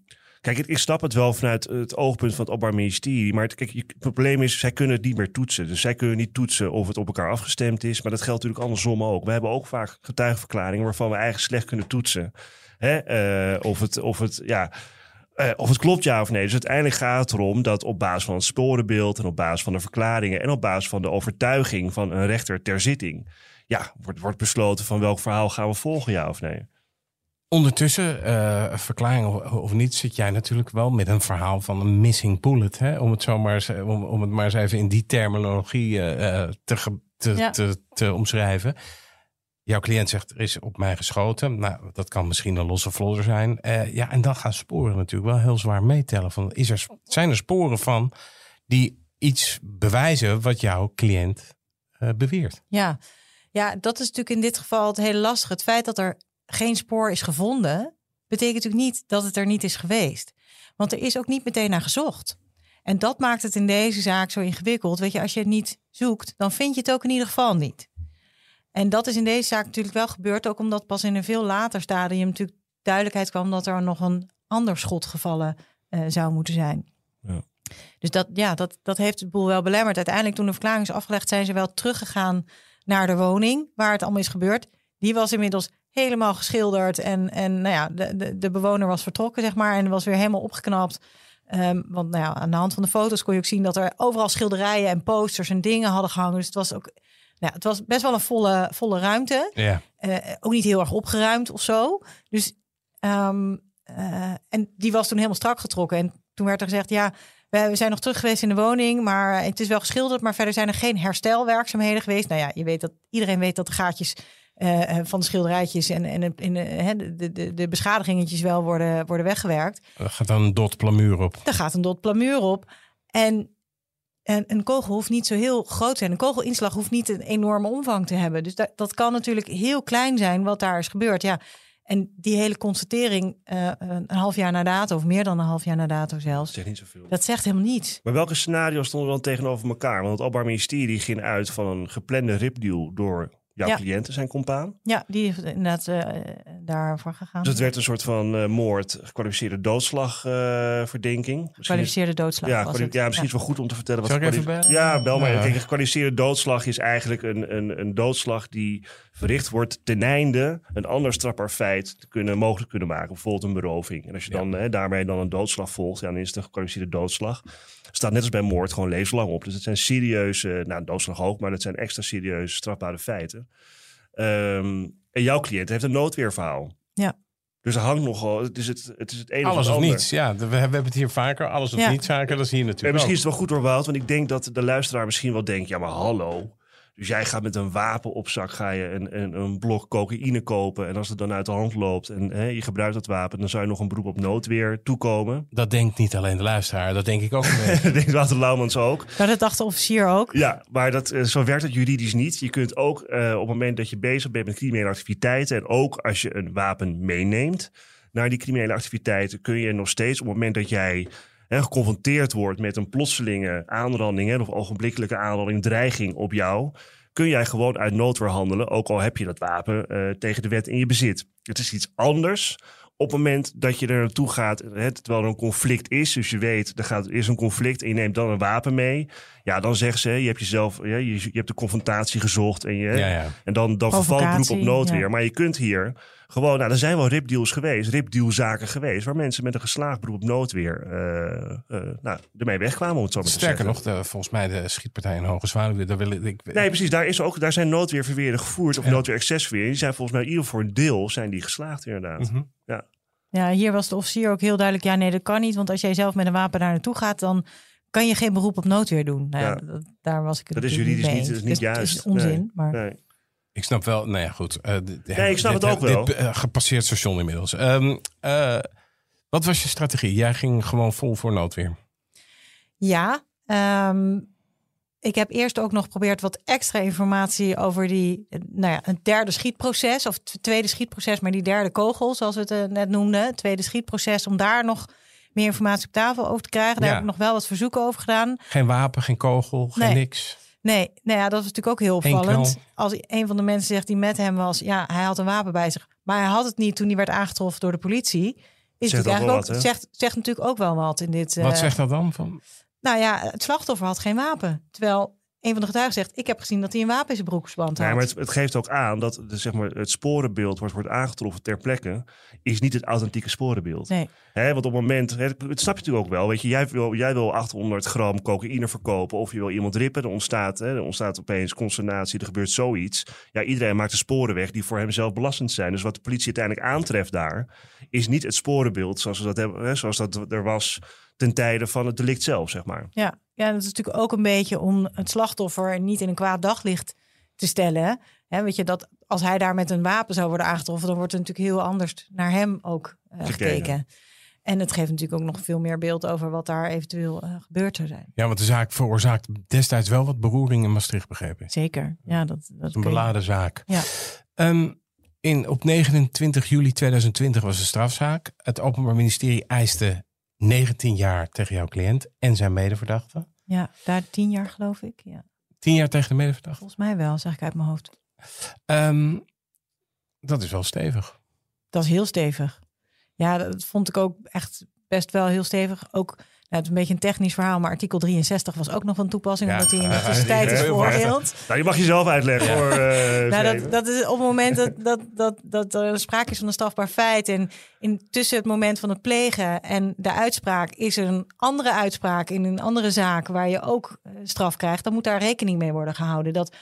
kijk, ik, snap het wel vanuit het oogpunt van het Openbaar Ministerie. Maar het probleem is, zij kunnen het niet meer toetsen. Dus zij kunnen niet toetsen of het op elkaar afgestemd is. Maar dat geldt natuurlijk andersom ook. We hebben ook vaak getuigenverklaringen waarvan we eigenlijk slecht kunnen toetsen. Hè? eh, of, het, of, het, ja, eh, of het klopt ja of nee. Dus uiteindelijk gaat het erom dat op basis van het sporenbeeld... en op basis van de verklaringen... en op basis van de overtuiging van een rechter ter zitting... ja, wordt, wordt besloten van welk verhaal gaan we volgen, ja of nee. Ondertussen, eh, verklaring of, of niet, zit jij natuurlijk wel met een verhaal van een missing bullet. Hè? Om, het zo maar, eens- om, om het maar eens even in die terminologie eh, eh, te, te, Ja. te, te omschrijven. Jouw cliënt zegt, er is op mij geschoten. Nou, dat kan misschien een losse vlodder zijn. Eh, ja, en dan gaan sporen natuurlijk wel heel zwaar meetellen. Van, is er, zijn er sporen van die iets bewijzen wat jouw cliënt eh, beweert? Ja. ja, dat is natuurlijk in dit geval het hele lastige. Het feit dat er geen spoor is gevonden, betekent natuurlijk niet dat het er niet is geweest. Want er is ook niet meteen naar gezocht. En dat maakt het in deze zaak zo ingewikkeld. Weet je, als je het niet zoekt, dan vind je het ook in ieder geval niet. En dat is in deze zaak natuurlijk wel gebeurd, ook omdat pas in een veel later stadium natuurlijk duidelijkheid kwam dat er nog een ander schot gevallen eh, zou moeten zijn. Ja. Dus dat, ja, dat, dat heeft de boel wel belemmerd. Uiteindelijk, toen de verklaring is afgelegd, zijn ze wel teruggegaan naar de woning waar het allemaal is gebeurd. Die was inmiddels helemaal geschilderd en, en nou ja, de, de, de bewoner was vertrokken, zeg maar, en was weer helemaal opgeknapt. Ehm, want nou ja, aan de hand van de foto's kon je ook zien dat er overal schilderijen en posters en dingen hadden gehangen. Dus het was ook, nou ja, het was best wel een volle, volle ruimte. Ja. Eh, ook niet heel erg opgeruimd of zo. Dus, ehm, eh, en die was toen helemaal strak getrokken. En toen werd er gezegd, ja, we zijn nog terug geweest in de woning, maar het is wel geschilderd, maar verder zijn er geen herstelwerkzaamheden geweest. Nou ja, je weet dat iedereen weet dat de gaatjes eh, eh, van de schilderijtjes en, en in, hè, de, de, de beschadigingetjes wel worden, worden weggewerkt. Er gaat dan een dot plamuur op. Daar gaat een dot plamuur op. En, en een kogel hoeft niet zo heel groot te zijn. Een kogelinslag hoeft niet een enorme omvang te hebben. Dus dat, dat kan natuurlijk heel klein zijn wat daar is gebeurd. Ja. En die hele constatering eh, een half jaar na dato, of meer dan een half jaar na dato Dat zelfs, zegt niet zoveel. dat zegt helemaal niets. Maar welke scenario's stonden dan tegenover elkaar? Want het Openbaar Ministerie ging uit van een geplande ripdeal door jouw Ja. cliënten, zijn compaan. Ja, die heeft inderdaad eh, daarvoor gegaan. Dus het werd een soort van eh, moord, gekwalificeerde doodslagverdenking. Gekwalificeerde doodslag. ja, was kwali- het. ja, misschien is het wel goed om te vertellen. Wat Zal ik even? Ja, bel maar. Ja. Kijk, een gekwalificeerde doodslag is eigenlijk een, een, een doodslag die verricht wordt ten einde een ander strafbaar feit te kunnen, mogelijk kunnen maken. Bijvoorbeeld een beroving. En als je dan hè, daarmee dan een doodslag volgt, ja, dan is het een gekwalificeerde doodslag. Staat net als bij moord gewoon levenslang op. Dus het zijn serieuze, nou doodslag ook, maar dat zijn extra serieuze strafbare feiten. Ehm, en jouw cliënt heeft een noodweerverhaal. Ja. Dus er hangt nogal, het is het, het, is het ene Alles of het of ander. niets. Ja, we, we hebben het hier vaker. Alles of Ja. niets zaken, dat is hier En natuurlijk misschien ook. is het wel goed door Wout, want ik denk dat de luisteraar misschien wel denkt: ja, maar hallo. Dus jij gaat met een wapen op zak ga je een, een, een blok cocaïne kopen. En als het dan uit de hand loopt en hè, je gebruikt dat wapen, dan zou je nog een beroep op noodweer toekomen. Dat denkt niet alleen de luisteraar, dat denk ik ook. Dat denkt Wouter Laumans ook. Maar dat dacht de officier ook. Ja, maar dat, eh, zo werkt het juridisch niet. Je kunt ook eh, op het moment dat je bezig bent met criminele activiteiten... en ook als je een wapen meeneemt naar die criminele activiteiten... kun je nog steeds op het moment dat jij hè, geconfronteerd wordt... met een plotselinge aanranding hè, of ogenblikkelijke aanranding, dreiging op jou... kun jij gewoon uit noodweer handelen... ook al heb je dat wapen eh, tegen de wet in je bezit. Het is iets anders op het moment dat je er naartoe gaat, hè, terwijl er een conflict is, dus je weet, er, gaat, er is een conflict en je neemt dan een wapen mee. Ja, dan zeggen ze, je hebt jezelf, ja, je, je hebt de confrontatie gezocht en, je, Ja, ja. en dan, dan vervalt beroep op noodweer. ja. Maar je kunt hier gewoon, nou, er zijn wel ripdeals geweest, ripdealzaken geweest, waar mensen met een geslaagd beroep op noodweer eh, eh, nou, ermee wegkwamen, om het zo maar te Sterker zeggen. nog, de, volgens mij de schietpartij in Hoge Zwaluwe, daar wil ik... Nee, precies. Daar, is ook, daar zijn noodweerverweren gevoerd of Ja. noodweer-excessverweren. Die zijn volgens mij in ieder geval voor een deel zijn die geslaagd inderdaad. Mhm. Ja, hier was de officier ook heel duidelijk. Ja, nee, dat kan niet. Want als jij zelf met een wapen daar naartoe gaat, dan kan je geen beroep op noodweer doen. Nou, ja, Ja. dat- daar was ik het Dat is juridisch mee niet- eens. is niet Dus Het juist. is onzin, Nee. maar Nee. Ik snap wel, nou ja, goed. eh, Nee, ik snap dit- het ook wel. Dit eh, gepasseerd station inmiddels. Ehm, eh, wat was je strategie? Jij ging gewoon vol voor noodweer. Ja, ehm, ik heb eerst ook nog geprobeerd wat extra informatie over die, nou ja, een derde schietproces of het tweede schietproces, maar die derde kogel, zoals we het net noemden, het tweede schietproces, om daar nog meer informatie op tafel over te krijgen. Daar Ja. heb ik nog wel wat verzoeken over gedaan. Geen wapen, geen kogel, geen Nee. niks. Nee, nou ja, dat is natuurlijk ook heel opvallend. Als een van de mensen zegt die met hem was, ja, hij had een wapen bij zich, maar hij had het niet toen hij werd aangetroffen door de politie. Is Zegt natuurlijk ook wel eigenlijk ook, wat, zegt, zegt natuurlijk ook wel wat in dit. Wat eh, zegt dat dan? Van, Nou ja, het slachtoffer had geen wapen. Terwijl een van de getuigen zegt, ik heb gezien dat hij een wapen in zijn broekspand had. Nee, maar het, het geeft ook aan dat de, zeg maar, het sporenbeeld wordt, wordt aangetroffen ter plekke, is niet het authentieke sporenbeeld. Nee, Hè, want op het moment, hè, het snap je natuurlijk ook wel, weet je, jij wil, jij wil 800 gram cocaïne verkopen of je wil iemand rippen, er ontstaat, hè, er ontstaat opeens consternatie, er gebeurt zoiets. Ja, iedereen maakt de sporen weg die voor hem zelf belastend zijn. Dus wat de politie uiteindelijk aantreft daar, is niet het sporenbeeld zoals, we dat, hebben, hè, zoals dat er was ten tijde van het delict zelf, zeg maar. ja. ja, dat is natuurlijk ook een beetje om het slachtoffer niet in een kwaad daglicht te stellen. Hè, weet je, dat als hij daar met een wapen zou worden aangetroffen, dan wordt er natuurlijk heel anders naar hem ook eh, Gekeken. gekeken. En het geeft natuurlijk ook nog veel meer beeld over wat daar eventueel eh, gebeurd zou zijn. ja, want de zaak veroorzaakt destijds wel wat beroering in Maastricht, begrepen. Zeker, ja, dat, dat Een kun je- beladen zaak. Ja. Ehm, in, op 29 juli 2020 was de strafzaak. Het Openbaar Ministerie eiste 19 jaar tegen jouw cliënt en zijn medeverdachte. Ja, daar tien jaar geloof ik. Ja, 10 jaar tegen de medeverdachte. volgens mij wel, zeg ik uit mijn hoofd. Ehm, dat is wel stevig. Dat is heel stevig. Ja, dat vond ik ook echt best wel heel stevig. Ook, het is een beetje een technisch verhaal, maar artikel 63 was ook nog van toepassing, Ja. omdat hij in de tussentijd is veroordeeld. Nou, die mag je zelf uitleggen hoor. eh, Nou, dat, dat is op het moment dat, dat, dat, dat er sprake is van een strafbaar feit. En in, tussen het moment van het plegen en de uitspraak is er een andere uitspraak in een andere zaak waar je ook eh, straf krijgt. Dan moet daar rekening mee worden gehouden. Dat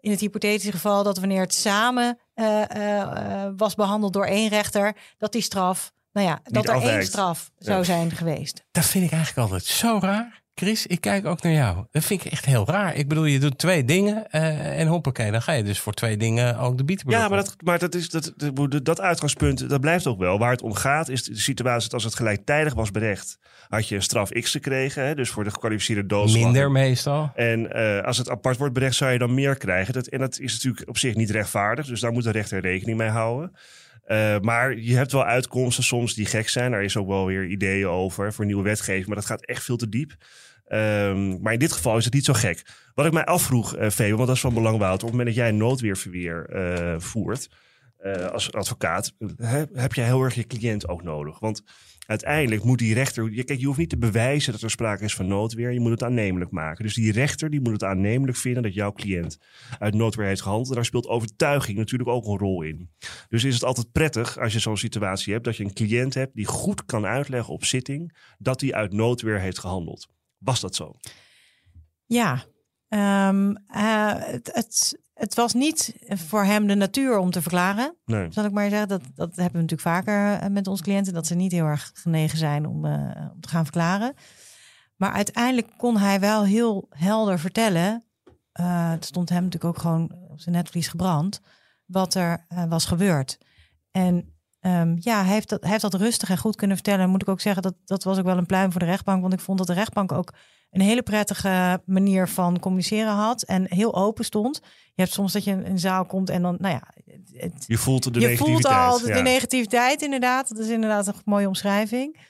in het hypothetische geval dat wanneer het samen eh, eh, eh, was behandeld door één rechter, dat die straf, nou ja, dat er één straf zou Ja. zijn geweest. Dat vind ik eigenlijk altijd zo raar. Chris, ik kijk ook naar jou. Dat vind ik echt heel raar. Ik bedoel, je doet twee dingen eh, en hoppakee. Dan ga je dus voor twee dingen ook de bietenbrug Ja, maar, dat, maar dat, is, dat, dat, uitgangspunt, dat blijft ook wel. Waar het om gaat, is de situatie dat als het gelijktijdig was berecht, had je straf X gekregen. Hè, dus voor de gekwalificeerde doodslag. Minder meestal. En eh, als het apart wordt berecht, zou je dan meer krijgen. Dat, en dat is natuurlijk op zich niet rechtvaardig. Dus daar moet de rechter rekening mee houden. Eh, maar je hebt wel uitkomsten soms die gek zijn. Daar is ook wel weer ideeën over voor nieuwe wetgeving. Maar dat gaat echt veel te diep. Ehm, maar in dit geval is het niet zo gek. Wat ik mij afvroeg, Febe, want dat is van belang, Wouter. Op het moment dat jij noodweerverweer eh, voert als advocaat... he- heb jij heel erg je cliënt ook nodig. Want uiteindelijk moet die rechter... je- Kijk, je hoeft niet te bewijzen dat er sprake is van noodweer. Je moet het aannemelijk maken. Dus die rechter die moet het aannemelijk vinden dat jouw cliënt uit noodweer heeft gehandeld. Daar speelt overtuiging natuurlijk ook een rol in. Dus is het altijd prettig als je zo'n situatie hebt... dat je een cliënt hebt die goed kan uitleggen op zitting... dat hij uit noodweer heeft gehandeld. Was dat zo? Ja, ehm, eh, het, het was niet voor hem de natuur om te verklaren. Nee. zal ik maar zeggen. Dat, dat hebben we natuurlijk vaker eh, met onze cliënten. Dat ze niet heel erg genegen zijn om, eh, om te gaan verklaren. Maar uiteindelijk kon hij wel heel helder vertellen. eh, het stond hem natuurlijk ook gewoon op zijn netvlies gebrand. Wat er was gebeurd. En ehm, ja, hij heeft, dat, hij heeft dat rustig en goed kunnen vertellen. Moet ik ook zeggen, dat, dat was ook wel een pluim voor de rechtbank. Want ik vond dat de rechtbank ook een hele prettige manier van communiceren had. En heel open stond. Je hebt soms dat je in een zaal komt en dan, nou ja, het, Je voelt de je negativiteit. voelt al de, ja. de negativiteit, inderdaad. Dat is inderdaad een mooie omschrijving.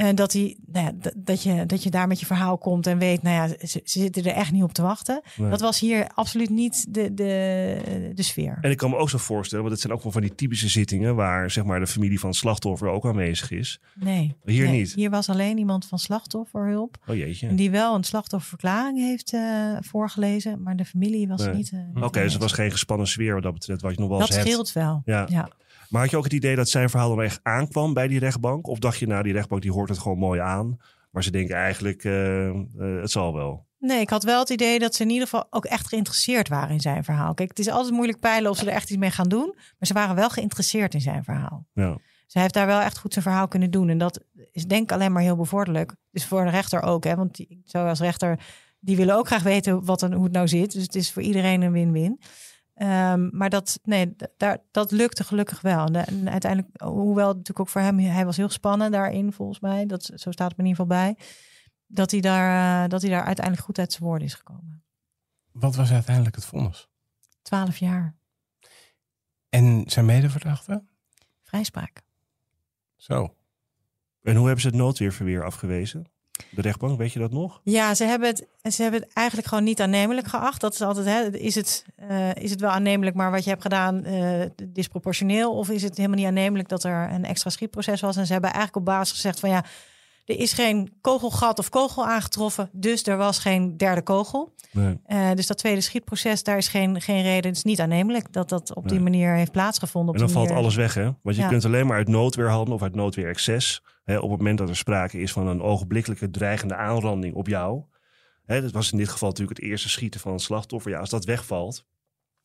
En dat, die, nou ja, dat, dat, je, dat je daar met je verhaal komt en weet, nou ja, ze, ze zitten er echt niet op te wachten. Nee. Dat was hier absoluut niet de, de, de sfeer. En ik kan me ook zo voorstellen, want het zijn ook wel van die typische zittingen waar zeg maar de familie van het slachtoffer ook aanwezig is. Nee. Hier nee. niet. Hier was alleen iemand van slachtofferhulp. Oh jeetje. En die wel een slachtofferverklaring heeft eh, voorgelezen, maar de familie was Nee. niet. eh, niet Oké, dus het was geen gespannen sfeer wat dat betreft, wat je nog wel Dat scheelt wel. Ja. ja. Maar had je ook het idee dat zijn verhaal dan echt aankwam bij die rechtbank? Of dacht je, nou, die rechtbank die hoort het gewoon mooi aan. Maar ze denken eigenlijk, eh, eh, het zal wel. Nee, ik had wel het idee dat ze in ieder geval ook echt geïnteresseerd waren in zijn verhaal. Kijk, het is altijd moeilijk peilen of ze er echt iets mee gaan doen. Maar ze waren wel geïnteresseerd in zijn verhaal. Ja. hij heeft daar wel echt goed zijn verhaal kunnen doen. En dat is denk ik alleen maar heel bevorderlijk. Dus voor de rechter ook, hè? want die, zo als rechter, die willen ook graag weten wat en hoe het nou zit. Dus het is voor iedereen een win-win. Ehm, maar dat, nee, daar, dat lukte gelukkig wel. En, uiteindelijk, hoewel natuurlijk ook voor hem, hij was heel spannend daarin volgens mij. Dat, zo staat het me in ieder geval bij. Dat hij, daar, uh, dat hij daar uiteindelijk goed uit zijn woorden is gekomen. Wat was uiteindelijk het vonnis? Twaalf jaar. En zijn medeverdachte? Vrijspraak. Zo. En hoe hebben ze het noodweerverweer afgewezen? De rechtbank, weet je dat nog? Ja, ze hebben het, ze hebben het eigenlijk gewoon niet aannemelijk geacht. Dat is altijd, hè, is, het, uh, is het wel aannemelijk, maar wat je hebt gedaan uh, disproportioneel? Of is het helemaal niet aannemelijk dat er een extra schietproces was? En ze hebben eigenlijk op basis gezegd van ja, er is geen kogelgat of kogel aangetroffen, dus er was geen derde kogel. Nee. Uh, dus dat tweede schietproces, daar is geen, geen reden. Het is niet aannemelijk dat dat op die manier heeft plaatsgevonden. En dan valt alles weg, hè? Want je ja. kunt alleen maar uit noodweer handelen of uit noodweer excess. Hè, op het moment dat er sprake is van een ogenblikkelijke dreigende aanranding op jou. Hè, dat was in dit geval natuurlijk het eerste schieten van het slachtoffer. Ja, als dat wegvalt,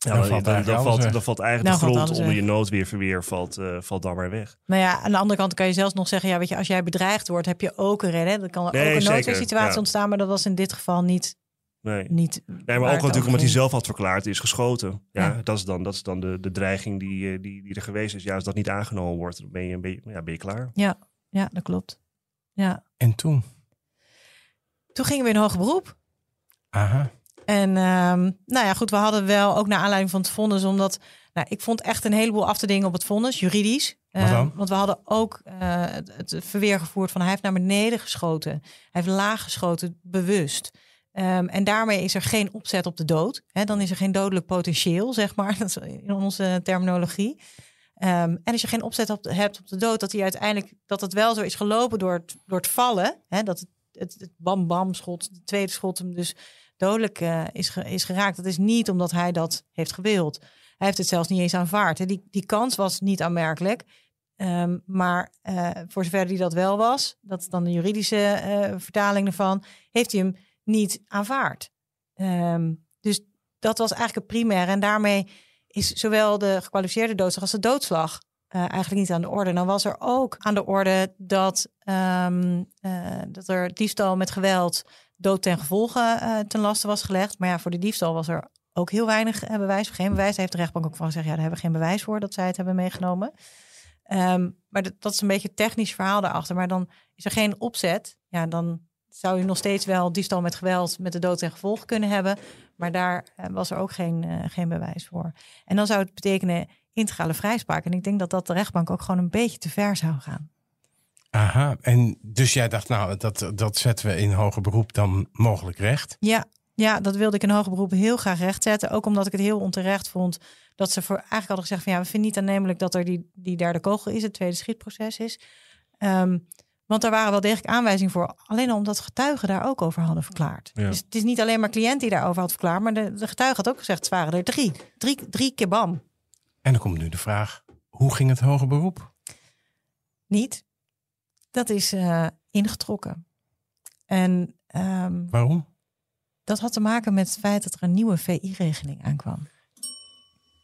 ja, dan, valt, dan, dan, valt, dan, valt, eigenlijk de grond onder je noodweerverweer valt, uh, valt dan maar weg. Nou ja, aan de andere kant kan je zelfs nog zeggen... ja, weet je, als jij bedreigd wordt, heb je ook een reden. Dan kan er nee, ook een noodweersituatie ja. ontstaan... maar dat was in dit geval niet... Nee, niet nee maar ook natuurlijk omdat hij zelf had verklaard is geschoten. Ja, ja, Dat, is dan, dat is dan de, de dreiging die, die, die er geweest is. Ja, als dat niet aangenomen wordt, dan ben je, ben je, ja, ben je klaar. Ja, ja, dat klopt. Ja. En toen? Toen gingen we in hoger beroep. Aha. En um, nou ja, goed, we hadden wel ook naar aanleiding van het vonnis, omdat nou, ik vond echt een heleboel af te dingen op het vonnis, juridisch. Uh, want we hadden ook uh, het, het, verweer gevoerd van hij heeft naar beneden geschoten. Hij heeft laag geschoten, bewust. Um, en daarmee is er geen opzet op de dood. Dan is er geen dodelijk potentieel, zeg maar. Dat is in onze terminologie. Um, en als je geen opzet op, hebt op de dood, dat hij uiteindelijk dat het wel zo is gelopen door het, door het vallen. Dat het, het, het bam-bam schot, de tweede schot hem dus dodelijk uh, is, is geraakt. Dat is niet omdat hij dat heeft gewild. Hij heeft het zelfs niet eens aanvaard. Die, die kans was niet aanmerkelijk. Um, maar uh, voor zover die dat wel was, dat is dan de juridische uh, vertaling ervan, heeft hij hem niet aanvaard. Um, dus dat was eigenlijk het primaire. En daarmee is zowel de gekwalificeerde doodslag als de doodslag eigenlijk niet aan de orde. Dan was er ook aan de orde dat, um, dat er diefstal met geweld dood ten gevolge uh, ten laste was gelegd. Maar ja, voor de diefstal was er ook heel weinig uh, bewijs. Geen bewijs. Heeft de rechtbank ook van gezegd, ja, daar hebben we geen bewijs voor dat zij het hebben meegenomen. Um, maar dat, dat, is een beetje technisch verhaal daarachter. Maar dan is er geen opzet. Ja, dan zou je nog steeds wel diefstal met geweld met de dood ten gevolge kunnen hebben. Maar daar uh, was er ook geen, geen bewijs voor. En dan zou het betekenen integrale vrijspraak. En ik denk dat dat de rechtbank ook gewoon een beetje te ver zou gaan. Aha, en dus jij dacht, nou, dat, dat zetten we in hoger beroep dan mogelijk recht? Ja, ja, dat wilde ik in hoger beroep heel graag rechtzetten. Ook omdat ik het heel onterecht vond dat ze voor eigenlijk hadden gezegd van ja, we vinden niet aannemelijk dat er die, die derde kogel is, het tweede schietproces is. Um, want er waren wel degelijk aanwijzingen voor, alleen omdat getuigen daar ook over hadden verklaard. Ja. Dus het is niet alleen maar cliënt die daarover had verklaard, maar de, de getuige had ook gezegd, het waren er drie. Drie, drie keer bam. En dan komt nu de vraag, hoe ging het hoger beroep? Niet dat is uh, ingetrokken. En um, waarom? Dat had te maken met het feit dat er een nieuwe VI-regeling aankwam.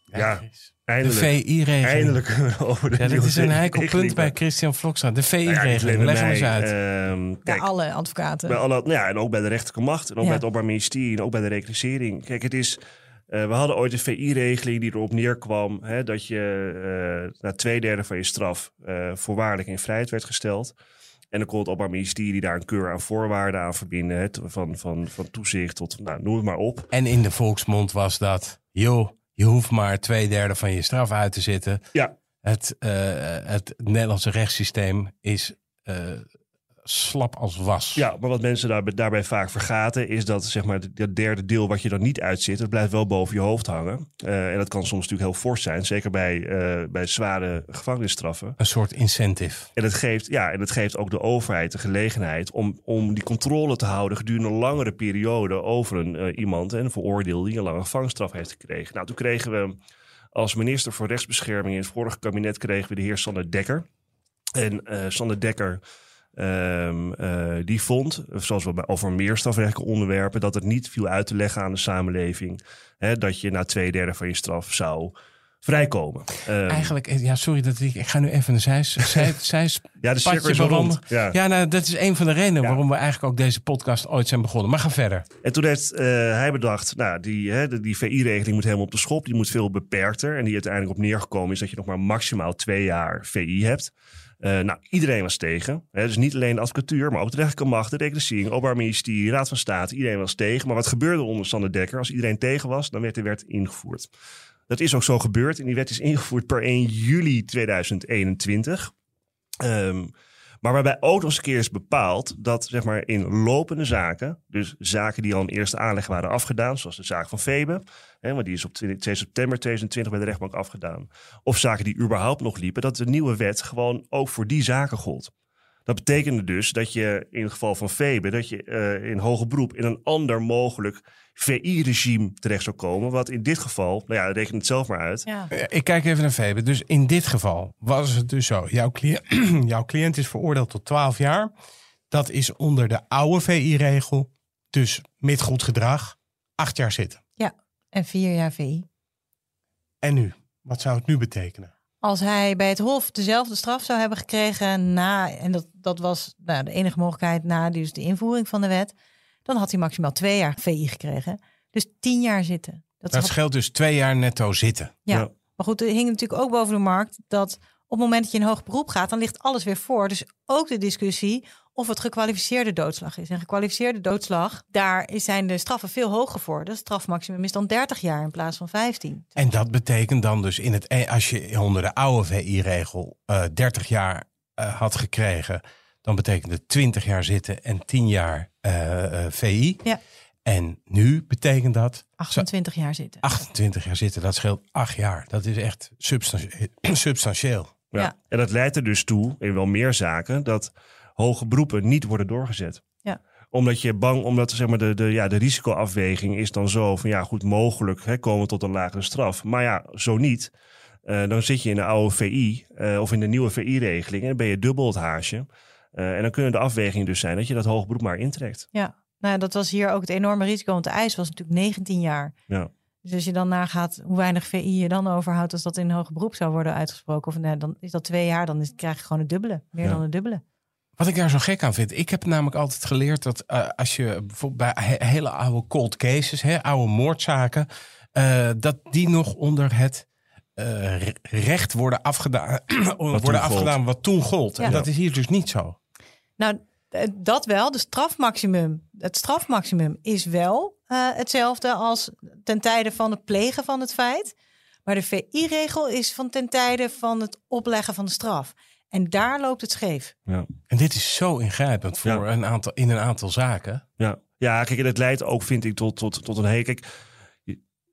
Ja, eindelijk. De VI-regeling. Eindelijk over de ja, dit is een heikel punt bij Christian Vlokstra. De VI-regeling, nou ja, leg hem eens uit. Uh, kijk, bij alle advocaten. Bij alle, ja, en ook bij de rechterlijke macht. En ook ja. bij het Openbaar Ministerie. En ook bij de reclassering. Kijk, het is... Uh, we hadden ooit een VI-regeling die erop neerkwam hè, dat je uh, na twee derde van je straf uh, voorwaardelijk in vrijheid werd gesteld. En dan kon het Openbaar Ministerie daar een keur aan voorwaarden aan verbinden. Hè, van, van, van toezicht tot, nou, noem het maar op. En in de volksmond was dat, joh, je hoeft maar twee derde van je straf uit te zitten. Ja. Het, het Nederlandse rechtssysteem is slap als was. Ja, maar wat mensen daar, daarbij vaak vergaten is dat zeg maar dat derde deel wat je dan niet uitzit, dat blijft wel boven je hoofd hangen. Uh, en dat kan soms natuurlijk heel fors zijn, zeker bij, uh, bij zware gevangenisstraffen. Een soort incentive. En het geeft, ja, en het geeft ook de overheid de gelegenheid om, om die controle te houden gedurende een langere periode over een, uh, iemand en een veroordeelde die een lange gevangenisstraf heeft gekregen. Nou, toen kregen we als minister voor rechtsbescherming in het vorige kabinet kregen we de heer Sander Dekker. En Sander Dekker Um, uh, die vond, zoals we bij, over meer strafrechtelijke onderwerpen, dat het niet viel uit te leggen aan de samenleving. Hè, dat je na twee derde van je straf zou vrijkomen. Ehm, Eigenlijk, eh, ja, sorry dat ik, ik ga nu even een zij, zij, zij ja, de cirkel is. Ja. Ja, nou, dat is een van de redenen Ja. waarom we eigenlijk ook deze podcast ooit zijn begonnen. Maar ga verder. En toen heeft eh, hij bedacht, nou, die, hè, de- die VI-regeling moet helemaal op de schop. Die moet veel beperkter. En die uiteindelijk op neergekomen is dat je nog maar maximaal twee jaar VI hebt. Eh, nou, iedereen was tegen. Hè, dus niet alleen de advocatuur, maar ook de rechterlijke macht, de reclassering, Openbaar Ministerie, Raad van State. Iedereen was tegen. Maar wat gebeurde onder Sander Dekker? Als iedereen tegen was, dan werd de wet ingevoerd. Dat is ook zo gebeurd. En die wet is ingevoerd per 1 juli 2021. Ehm, maar waarbij ook nog eens een keer is bepaald dat zeg maar, in lopende zaken, dus zaken die al in eerste aanleg waren afgedaan, zoals de zaak van Febe, hè, want die is op 20 2 september 2020 bij de rechtbank afgedaan, of zaken die überhaupt nog liepen, dat de nieuwe wet gewoon ook voor die zaken gold. Dat betekende dus dat je in het geval van Febe, dat je eh, in hoger beroep in een ander mogelijk VI-regime terecht zou komen. Wat in dit geval, nou ja, reken het zelf maar uit. Ja. Eh, Ik kijk even naar Febe. Dus in dit geval was het dus zo. Jouw cliënt, jouw cliënt is veroordeeld tot 12 jaar. Dat is onder de oude VI-regel. Dus met goed gedrag. Acht jaar zitten. En vier jaar VI. En nu? Wat zou het nu betekenen? Als hij bij het Hof dezelfde straf zou hebben gekregen na, en dat, dat was nou, de enige mogelijkheid na dus de invoering van de wet, dan had hij maximaal twee jaar VI gekregen. Dus tien jaar zitten. Dat Dat had- scheelt dus twee jaar netto zitten. ja. Ja. Maar goed, er hing natuurlijk ook boven de markt dat op het moment dat je in hoog beroep gaat, dan ligt alles weer voor. Dus ook de discussie of het gekwalificeerde doodslag is. En gekwalificeerde doodslag, daar zijn de straffen veel hoger voor. Dat strafmaximum is dan 30 jaar in plaats van 15. En dat betekent dan dus in het, e- als je onder de oude VI-regel eh 30 jaar eh, had gekregen, dan betekent het 20 jaar zitten en 10 jaar eh, eh, VI. Ja. En nu betekent dat zo 28 jaar zitten. 28 jaar zitten. Dat scheelt 8 jaar. Dat is echt substantie- substantieel. Ja. Ja. En dat leidt er dus toe, in wel meer zaken, dat hoge beroepen niet worden doorgezet. Ja. Omdat je bang, omdat zeg maar, de, de, ja, de risicoafweging is dan zo van ja, goed, mogelijk hè, komen we tot een lagere straf. Maar ja, zo niet. Eh, dan zit je in de oude VI eh, of in de nieuwe VI-regeling en dan ben je dubbel het haasje. Eh, en dan kunnen de afwegingen dus zijn dat je dat hoge beroep maar intrekt. Ja, nou, dat was hier ook het enorme risico, want de eis was natuurlijk 19 jaar. Ja. Dus als je dan nagaat hoe weinig VI je dan overhoudt als dat in hoger beroep zou worden uitgesproken, of nee, dan is dat twee jaar, dan is, krijg je gewoon het dubbele, meer Ja. dan het dubbele. Wat ik daar zo gek aan vind. Ik heb namelijk altijd geleerd dat eh, als je bijvoorbeeld bij he- hele oude cold cases, hè, oude moordzaken, eh, dat die nog onder het eh, re- recht worden afgedaan, worden gold. afgedaan wat toen gold. En dat is hier dus niet zo. Nou, eh, dat wel. De strafmaximum, het strafmaximum is wel eh, hetzelfde als ten tijde van het plegen van het feit. Maar de VI-regel is van ten tijde van het opleggen van de straf. En daar loopt het scheef. En dit is zo ingrijpend voor Ja. een aantal, in een aantal zaken. Ja, ja kijk, en het leidt ook, vind ik, tot, tot, tot een hele... Kijk,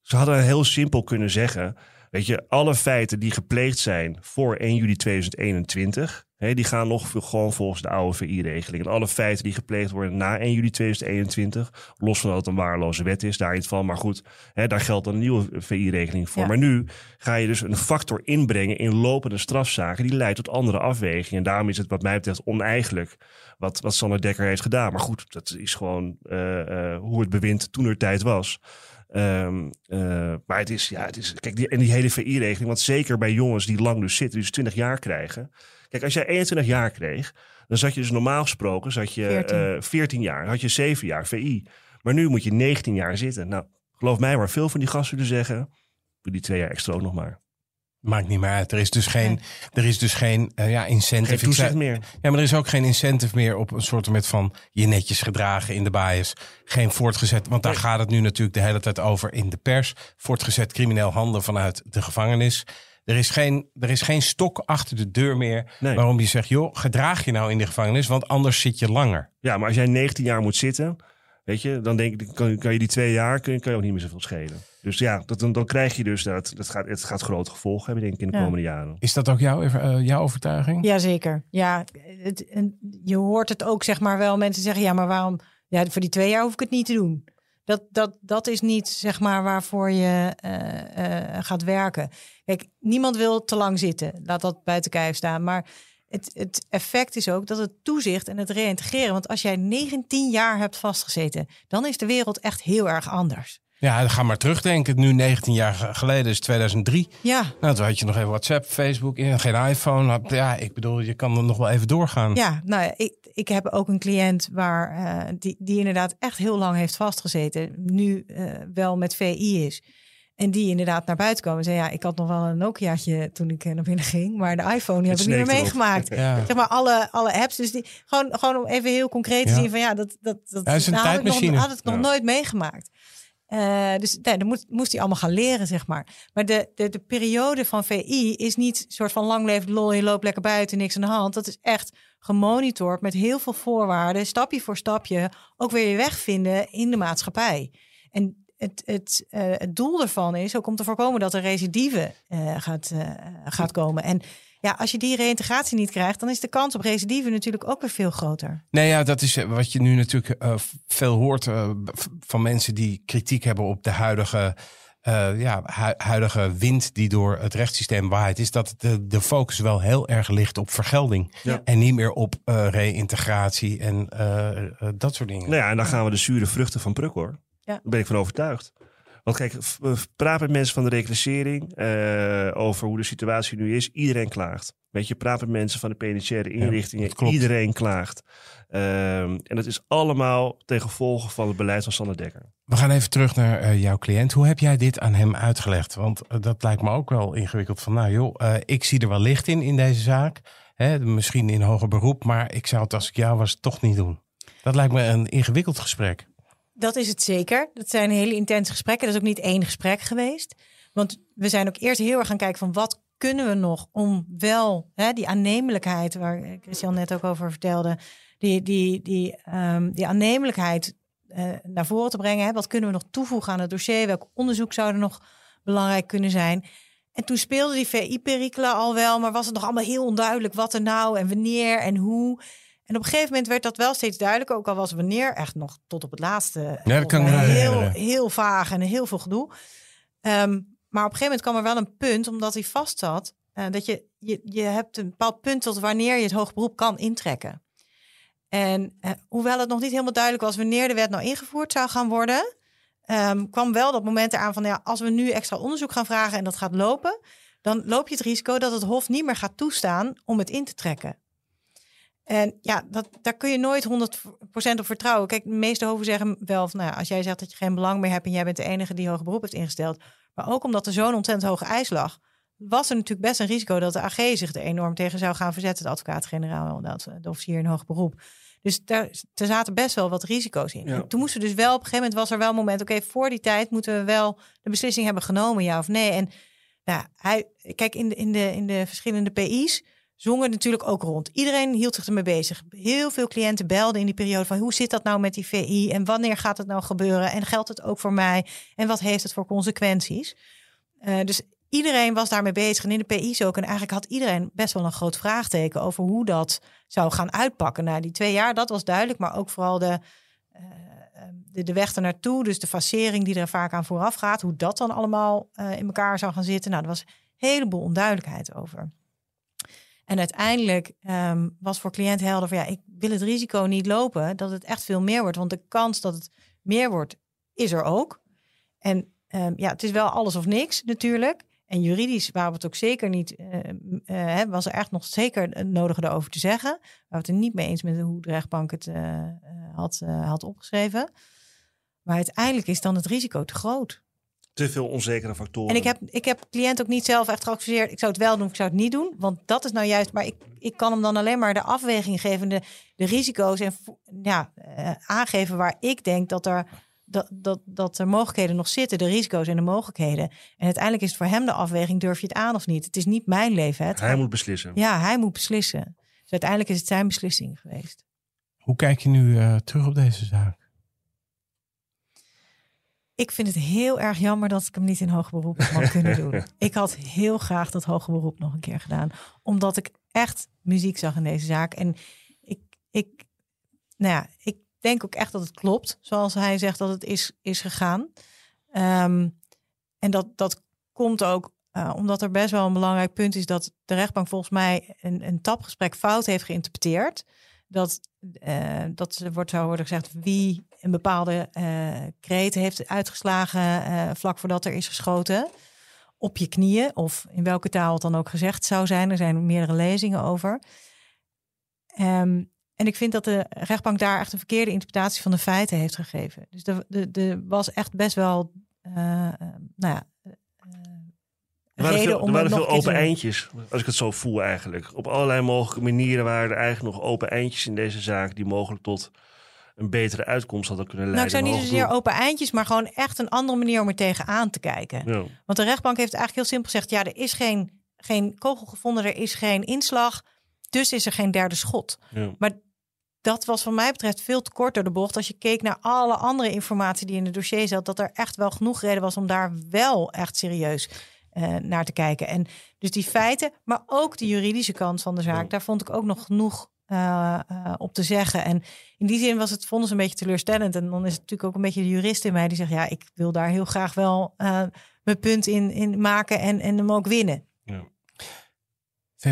ze hadden heel simpel kunnen zeggen... Weet je, alle feiten die gepleegd zijn voor 1 juli 2021... Die gaan nog gewoon volgens de oude VI-regeling. En alle feiten die gepleegd worden na 1 juli 2021... los van dat het een waarloze wet is, daar in het geval. Maar goed, daar geldt dan een nieuwe VI-regeling voor. Ja. Maar nu ga je dus een factor inbrengen in lopende strafzaken... die leidt tot andere afwegingen. En daarom is het wat mij betreft oneigenlijk wat, wat Sander Dekker heeft gedaan. Maar goed, dat is gewoon eh, eh, hoe het bewind toen er tijd was. Ehm, eh, maar het is, ja, het is, kijk, die, en die hele VI-regeling, want zeker bij jongens die lang dus zitten, dus 20 jaar krijgen. Kijk, als jij 21 jaar kreeg, dan zat je dus normaal gesproken, zat je 14. 14, 14 jaar, had je 7 jaar VI. Maar nu moet je 19 jaar zitten. Nou, geloof mij maar, veel van die gasten zullen zeggen, doe die twee jaar extra ook nog maar. Maakt niet meer uit. Er is dus geen, er is dus geen eh, ja, incentive. Geen toezicht meer. Ja, maar er is ook geen incentive meer op een soort met van je netjes gedragen in de bias. Geen voortgezet, want daar Nee. gaat het nu natuurlijk de hele tijd over in de pers. Voortgezet crimineel handelen vanuit de gevangenis. Er is geen, er is geen stok achter de deur meer Nee. waarom je zegt, joh, gedraag je nou in de gevangenis, want anders zit je langer. Ja, maar als jij 19 jaar moet zitten, weet je, dan denk ik, kan, kan je die twee jaar, kun, kan je ook niet meer zoveel schelen. Dus ja, dat, dan, dan krijg je dus dat, dat gaat, het gaat grote gevolgen hebben, denk ik, in de Ja. komende jaren. Is dat ook jouw, eh, jouw overtuiging? Jazeker. Ja, het, en je hoort het ook zeg maar wel. Mensen zeggen, ja, maar waarom? Ja, voor die twee jaar hoef ik het niet te doen. Dat, dat, dat is niet zeg maar waarvoor je eh, eh, gaat werken. Kijk, niemand wil te lang zitten. Laat dat buiten kijf staan. Maar het, het effect is ook dat het toezicht en het reïntegreren. Want als jij 19 jaar hebt vastgezeten, dan is de wereld echt heel erg anders. Ja, ga maar terugdenken. Nu 19 jaar geleden is 2003. Ja, Nou, toen had je nog even WhatsApp, Facebook, geen iPhone. Had- Ja, ik bedoel, je kan er nog wel even doorgaan. ja nou ja, ik, ik heb ook een cliënt waar, eh, die, die inderdaad echt heel lang heeft vastgezeten. Nu eh, wel met VI is. En die inderdaad naar buiten komen en zei, ja, ik had nog wel een Nokiaatje toen ik eh, naar binnen ging. Maar de iPhone die heb ik niet meer meegemaakt. Ja. Zeg maar alle, alle apps. Dus die, gewoon, gewoon om even heel concreet te Ja. zien van ja, dat, dat, dat Ja, is een dat had ik nog- tijdmachine. had ik nog Ja. nooit meegemaakt. Eh, dus nee, dan moest, moest hij allemaal gaan leren, zeg maar. Maar de, de, de periode van VI is niet soort van lang leven lol, je loopt lekker buiten, niks aan de hand. Dat is echt gemonitord met heel veel voorwaarden, stapje voor stapje, ook weer je weg vinden in de maatschappij. En het, het, eh, het doel daarvan is ook om te voorkomen dat er recidive eh, gaat, gaat komen. En ja, als je die reïntegratie niet krijgt, dan is de kans op recidive natuurlijk ook weer veel groter. Nee, ja, dat is eh, wat je nu natuurlijk eh, veel hoort eh, van mensen die kritiek hebben op de huidige, eh, ja, hu- huidige wind die door het rechtssysteem waait. Is dat de, de focus wel heel erg ligt op vergelding. Ja. En niet meer op eh, reïntegratie en dat soort dingen. Nou ja, en dan gaan we de zure vruchten van Pruk hoor. Ja. Daar ben ik van overtuigd. Want kijk, v- praat met mensen van de reclassering eh, over hoe de situatie nu is. Iedereen klaagt. Weet je, praat met mensen van de penitentiaire inrichtingen. Iedereen klaagt. Ehm, en dat is allemaal ten gevolge van het beleid van Sander Dekker. We gaan even terug naar eh, jouw cliënt. Hoe heb jij dit aan hem uitgelegd? Want eh, dat lijkt me ook wel ingewikkeld. Van nou joh, ik zie er wel licht in in deze zaak. Hè, misschien in hoger beroep, maar ik zou het als ik jou was toch niet doen. Dat lijkt me een ingewikkeld gesprek. Dat is het zeker. Dat zijn hele intense gesprekken. Dat is ook niet één gesprek geweest. Want we zijn ook eerst heel erg gaan kijken van wat kunnen we nog om wel hè, die aannemelijkheid, waar Christian net ook over vertelde, die, die, die, ehm, die aannemelijkheid eh, naar voren te brengen. Wat kunnen we nog toevoegen aan het dossier? Welk onderzoek zou er nog belangrijk kunnen zijn? En toen speelden die VI-perikelen al wel, maar was het nog allemaal heel onduidelijk wat er nou en wanneer en hoe. En op een gegeven moment werd dat wel steeds duidelijker, ook al was wanneer echt nog tot op het laatste. Ja, dat kan heel, heel vaag en heel veel gedoe. Ehm, maar op een gegeven moment kwam er wel een punt, omdat hij vast zat, eh, dat je, je, je hebt een bepaald punt tot wanneer je het hoog beroep kan intrekken. En eh, hoewel het nog niet helemaal duidelijk was wanneer de wet nou ingevoerd zou gaan worden, ehm, kwam wel dat moment eraan van ja, als we nu extra onderzoek gaan vragen en dat gaat lopen, dan loop je het risico dat het Hof niet meer gaat toestaan om het in te trekken. En ja, dat, daar kun je nooit 100% op vertrouwen. Kijk, de meeste hoven zeggen wel van, nou als jij zegt dat je geen belang meer hebt en jij bent de enige die hoger beroep heeft ingesteld, maar ook omdat er zo'n ontzettend hoge eis lag, was er natuurlijk best een risico dat de AG zich er enorm tegen zou gaan verzetten, de advocaat-generaal en dat, de officier in hoger beroep. Dus daar, er zaten best wel wat risico's in. Ja. Toen moesten we dus wel, op een gegeven moment was er wel een moment, oké, voor die tijd moeten we wel de beslissing hebben genomen, ja of nee. En nou, hij, kijk, in de, in, de, in de verschillende PI's zongen natuurlijk ook rond. Iedereen hield zich ermee bezig. Heel veel cliënten belden in die periode van hoe zit dat nou met die VI en wanneer gaat het nou gebeuren en geldt het ook voor mij en wat heeft het voor consequenties? Eh, dus iedereen was daarmee bezig en in de PI's ook. En eigenlijk had iedereen best wel een groot vraagteken over hoe dat zou gaan uitpakken. Na die twee jaar, dat was duidelijk, maar ook vooral de, eh, de, de weg ernaartoe, dus de facering die er vaak aan vooraf gaat, hoe dat dan allemaal eh, in elkaar zou gaan zitten. Nou, er was een heleboel onduidelijkheid over. En uiteindelijk ehm, was voor cliënt helder van ja, ik wil het risico niet lopen dat het echt veel meer wordt. Want de kans dat het meer wordt, is er ook. En ehm, ja, het is wel alles of niks natuurlijk. En juridisch waren we het ook zeker niet, eh, eh, was er echt nog zeker het nodige erover te zeggen. We waren het er niet mee eens met hoe de rechtbank het eh, had, had opgeschreven. Maar uiteindelijk is dan het risico te groot. Te veel onzekere factoren. En ik heb, ik heb cliënt ook niet zelf echt geadviseerd. Ik zou het wel doen, of ik zou het niet doen. Want dat is nou juist. Maar ik, ik kan hem dan alleen maar de afweging geven. De, de risico's en ja, eh, aangeven waar ik denk dat er, dat, dat, dat er mogelijkheden nog zitten. De risico's en de mogelijkheden. En uiteindelijk is het voor hem de afweging. Durf je het aan of niet? Het is niet mijn leven. hè. Het Hij gaat- moet beslissen. Ja, hij moet beslissen. Dus uiteindelijk is het zijn beslissing geweest. Hoe kijk je nu eh, terug op deze zaak? Ik vind het heel erg jammer dat ik hem niet in hoger beroep had kunnen doen. Ik had heel graag dat hoger beroep nog een keer gedaan. Omdat ik echt muziek zag in deze zaak. En ik, ik, nou ja, ik denk ook echt dat het klopt. Zoals hij zegt dat het is, is gegaan. Ehm, en dat, dat komt ook eh, omdat er best wel een belangrijk punt is... dat de rechtbank volgens mij een, een tapgesprek fout heeft geïnterpreteerd. dat, uh, dat wordt zo worden gezegd wie een bepaalde uh, kreet heeft uitgeslagen uh, vlak voordat er is geschoten. Op je knieën, of in welke taal het dan ook gezegd zou zijn. Er zijn meerdere lezingen over. Um, en ik vind dat de rechtbank daar echt een verkeerde interpretatie van de feiten heeft gegeven. Dus er de, de was echt best wel, uh, nou ja, uh, er waren veel, er waren veel open eindjes, als ik het zo voel eigenlijk. Op allerlei mogelijke manieren waren er eigenlijk nog open eindjes in deze zaak... die mogelijk tot een betere uitkomst hadden kunnen leiden. Nou, ik zou niet zozeer open eindjes, maar gewoon echt een andere manier om er tegenaan te kijken. Ja. Want de rechtbank heeft eigenlijk heel simpel gezegd: ja, er is geen, geen kogel gevonden, er is geen inslag, dus is er geen derde schot. Ja. Maar dat was van mij betreft veel te kort door de bocht. Als je keek naar alle andere informatie die in het dossier zat, dat er echt wel genoeg reden was om daar wel echt serieus uh, naar te kijken. En dus die feiten, maar ook de juridische kant van de zaak, daar vond ik ook nog genoeg uh, uh, op te zeggen. En in die zin was het vonnis een beetje teleurstellend. En dan is het natuurlijk ook een beetje de jurist in mij die zegt: ja, ik wil daar heel graag wel mijn punt in, in maken en, en hem ook winnen. Ja.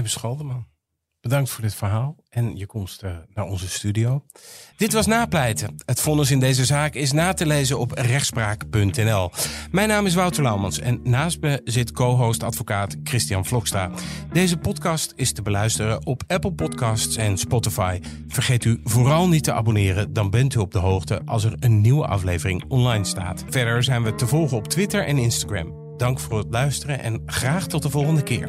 Schaldeman. Bedankt voor dit verhaal en je komst uh, naar onze studio. Dit was Napleiten. Het vonnis in deze zaak is na te lezen op rechtspraak.nl. Mijn naam is Wouter Laumans en naast me zit co-host advocaat Christian Vlokstra. Deze podcast is te beluisteren op Apple Podcasts en Spotify. Vergeet u vooral niet te abonneren, dan bent u op de hoogte als er een nieuwe aflevering online staat. Verder zijn we te volgen op Twitter en Instagram. Dank voor het luisteren en graag tot de volgende keer.